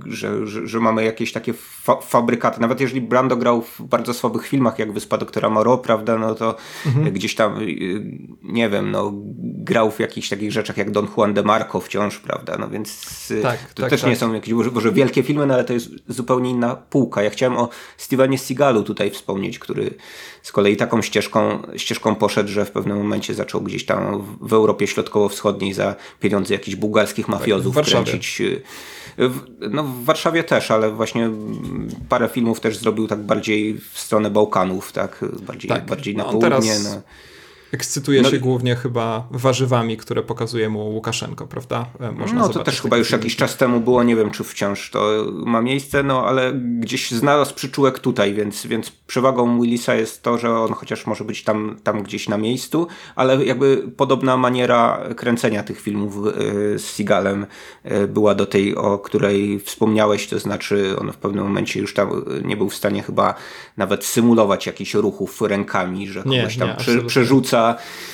że, że, że mamy jakieś takie fa fabrykaty. Nawet jeżeli Brando grał w bardzo słabych filmach, jak Wyspa Doktora Moreau, prawda, no to mhm. gdzieś tam, y, nie wiem, no grał w jakichś takich rzeczach jak Don Juan de Marco wciąż, prawda, no więc tak, to tak, też tak. nie są jakieś może wielkie filmy, no ale to jest zupełnie inna półka. Ja chciałem o Stevenie Seagalu tutaj wspomnieć, który z kolei taką ścieżką, ścieżką poszedł, że w pewnym momencie zaczął gdzieś tam w Europie Środkowo-Wschodniej za pieniądze jakichś bułgarskich mafiozów tak, kręcić. W, no w Warszawie też, ale właśnie parę filmów też zrobił tak bardziej w stronę Bałkanów, tak? Bardziej, tak. bardziej na no, południe. Teraz... No Ekscytuje no, się głównie chyba warzywami, które pokazuje mu Łukaszenko, prawda? E, można no to też chyba już jakiś czas temu było, nie wiem czy wciąż to ma miejsce, no ale gdzieś znalazł przyczółek tutaj, więc, więc przewagą Willisa jest to, że on chociaż może być tam, tam gdzieś na miejscu, ale jakby podobna maniera kręcenia tych filmów e, z Seagalem e, była do tej, o której wspomniałeś, to znaczy on w pewnym momencie już tam nie był w stanie chyba nawet symulować jakichś ruchów rękami, że kogoś nie, tam nie, przerzuca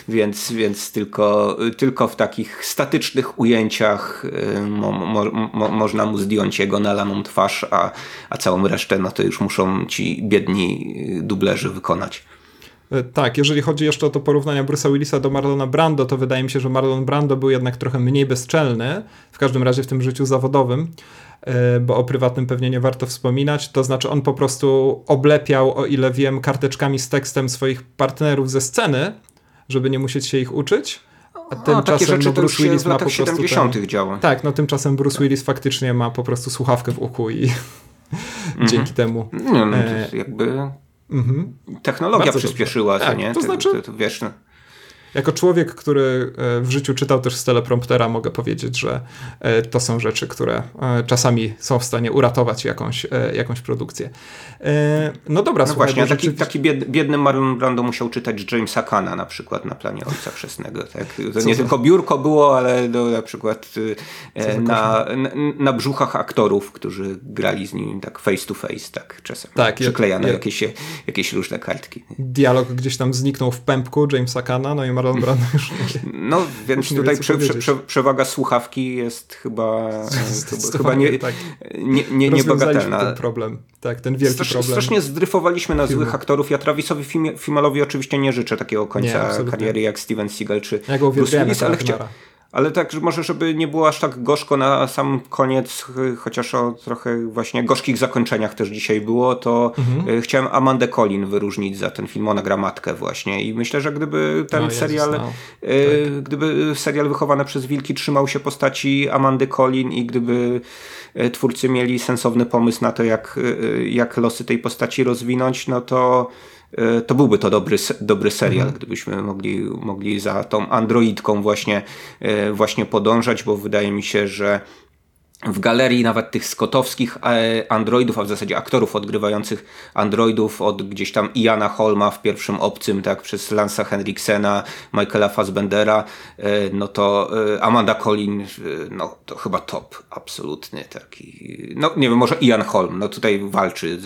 więc, więc tylko, tylko w takich statycznych ujęciach y, mo, mo, mo, można mu zdjąć jego nalaną twarz, a, a całą resztę no to już muszą ci biedni dublerzy wykonać. E, tak, jeżeli chodzi jeszcze o to porównanie Bruce'a Willisa do Marlona Brando, to wydaje mi się, że Marlon Brando był jednak trochę mniej bezczelny, w każdym razie w tym życiu zawodowym, e, bo o prywatnym pewnie nie warto wspominać. To znaczy, on po prostu oblepiał, o ile wiem, karteczkami z tekstem swoich partnerów ze sceny, żeby nie musieć się ich uczyć. A tymczasem no, Bruce Willis ma po prostu. 70. Ten, działa. Tak, no tymczasem Bruce tak. Willis faktycznie ma po prostu słuchawkę w uchu i dzięki temu. No, no, to jakby mhm. technologia Bardzo przyspieszyła, to, tak, nie? To znaczy, to, to, wiesz, no. Jako człowiek, który e, w życiu czytał też z telepromptera, mogę powiedzieć, że e, to są rzeczy, które e, czasami są w stanie uratować jakąś, jakąś produkcję. No dobra, no słuchaj, właśnie, taki, taki biedny Marlon Brando musiał czytać Jamesa Kana na przykład na planie Ojca Chrzestnego. Tak? To nie tylko biurko było, ale do, na przykład na, na, na, brzuchach aktorów, którzy grali z nim tak face to face, tak czasem. Tak, Przyklejano je, je... Jakieś, jakieś różne kartki. Dialog gdzieś tam zniknął w pępku Jamesa Kana, no i Marlon Brando już nie, No, więc tutaj prze, prze, prze, przewaga słuchawki jest chyba, chyba nie, tak. nie, nie, niebagatelna. ten problem. Tak, ten wielki Strasz, problem. Strasznie zdryfowaliśmy na złych aktorów. Ja Travisowi Fimelowi oczywiście nie życzę takiego końca nie, kariery jak Steven Seagal czy ja Bruce Willis, ale chciałem ale tak, że może żeby nie było aż tak gorzko na sam koniec, chociaż o trochę właśnie gorzkich zakończeniach też dzisiaj było, to mhm. Y, chciałem Amandę Collin wyróżnić za ten film, ona gra matkę właśnie i myślę, że gdyby ten no, serial, Jezus, no. y, tak. gdyby serial wychowany przez Wilki trzymał się postaci Amandy Collin i gdyby y, twórcy mieli sensowny pomysł na to, jak, jak losy tej postaci rozwinąć, no to E, to byłby to dobry, dobry serial, mhm. gdybyśmy mogli, mogli za tą androidką właśnie, e, właśnie podążać, bo wydaje mi się, że w galerii nawet tych skotowskich e, androidów, a w zasadzie aktorów odgrywających androidów od gdzieś tam Iana Holma w pierwszym obcym, tak, przez Lansa Henriksena, Michaela Fassbendera, e, no to e, Amanda Collin, no to chyba top, absolutny taki, no nie wiem, może Ian Holm, no tutaj walczy,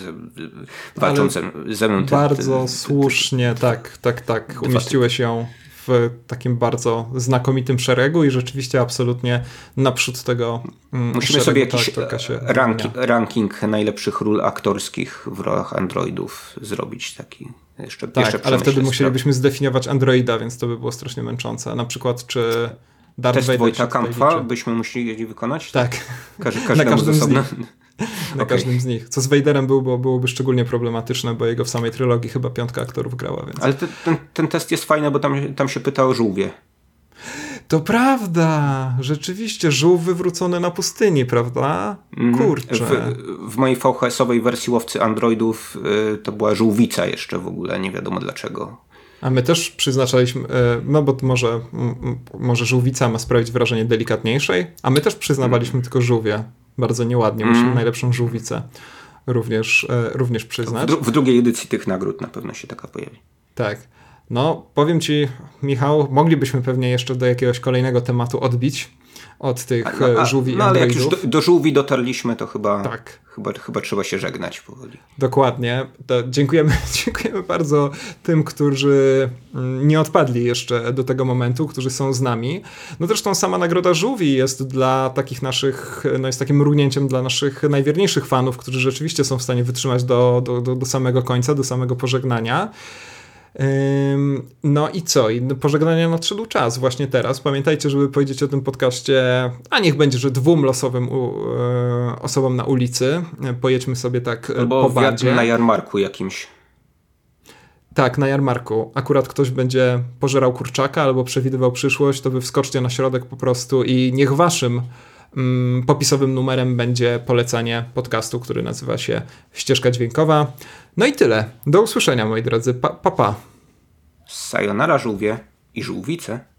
walcząc ze, ze mną. bardzo słusznie, tak, tak, tak, umieściłeś ją w takim bardzo znakomitym szeregu i rzeczywiście absolutnie naprzód tego mm, Musimy sobie jakiś ranki, ranking najlepszych ról aktorskich w rolach androidów zrobić taki. Jeszcze, tak, jeszcze ale wtedy musielibyśmy zdefiniować androida, więc to by było strasznie męczące. Na przykład czy Darth Test Vader Wojta Kampfa byśmy musieli wykonać? Tak. Każ, każdemu Na każdym z osobna. Na okay. każdym z nich. Co z Vaderem był, bo byłoby szczególnie problematyczne, bo jego w samej trylogii chyba piątka aktorów grała. Więc... Ale te, ten, ten test jest fajny, bo tam, tam się pyta o żółwie. To prawda, rzeczywiście, żółw wywrócony na pustyni, prawda? Mhm. Kurczę. W, w mojej VHS-owej wersji łowcy androidów y, to była żółwica jeszcze w ogóle, nie wiadomo dlaczego. A my też przyznaczaliśmy, y, no bo może, może żółwica ma sprawić wrażenie delikatniejszej, a my też przyznawaliśmy mm. tylko żółwie bardzo nieładnie. Musimy mm. najlepszą żółwicę również, e, również przyznać. W, w, drugiej edycji tych nagród na pewno się taka pojawi. Tak. No, powiem ci, Michał, moglibyśmy pewnie jeszcze do jakiegoś kolejnego tematu odbić od tych a, a, żółwi No ale jak już do, do żółwi dotarliśmy, to chyba, tak. chyba, chyba trzeba się żegnać powoli. Dokładnie. To dziękujemy, dziękujemy bardzo tym, którzy mm, nie odpadli jeszcze do tego momentu, którzy są z nami. No zresztą sama nagroda żółwi jest dla takich naszych, no jest takim mrugnięciem dla naszych najwierniejszych fanów, którzy rzeczywiście są w stanie wytrzymać do, do, do, do samego końca, do samego pożegnania. No i co? I pożegnania nadszedł czas właśnie teraz. Pamiętajcie, żeby powiedzieć o tym podcaście, a niech będzie, że dwóm losowym e, osobom na ulicy. Pojedźmy sobie tak e, Albo po bandzie. na jarmarku jakimś. Tak, na jarmarku. Akurat ktoś będzie pożerał kurczaka albo przewidywał przyszłość, to wy wskoczcie na środek po prostu i niech waszym popisowym numerem będzie polecanie podcastu, który nazywa się Ścieżka Dźwiękowa. No i tyle. Do usłyszenia, moi drodzy. Pa, pa. pa. Sayonara żółwie i żółwice.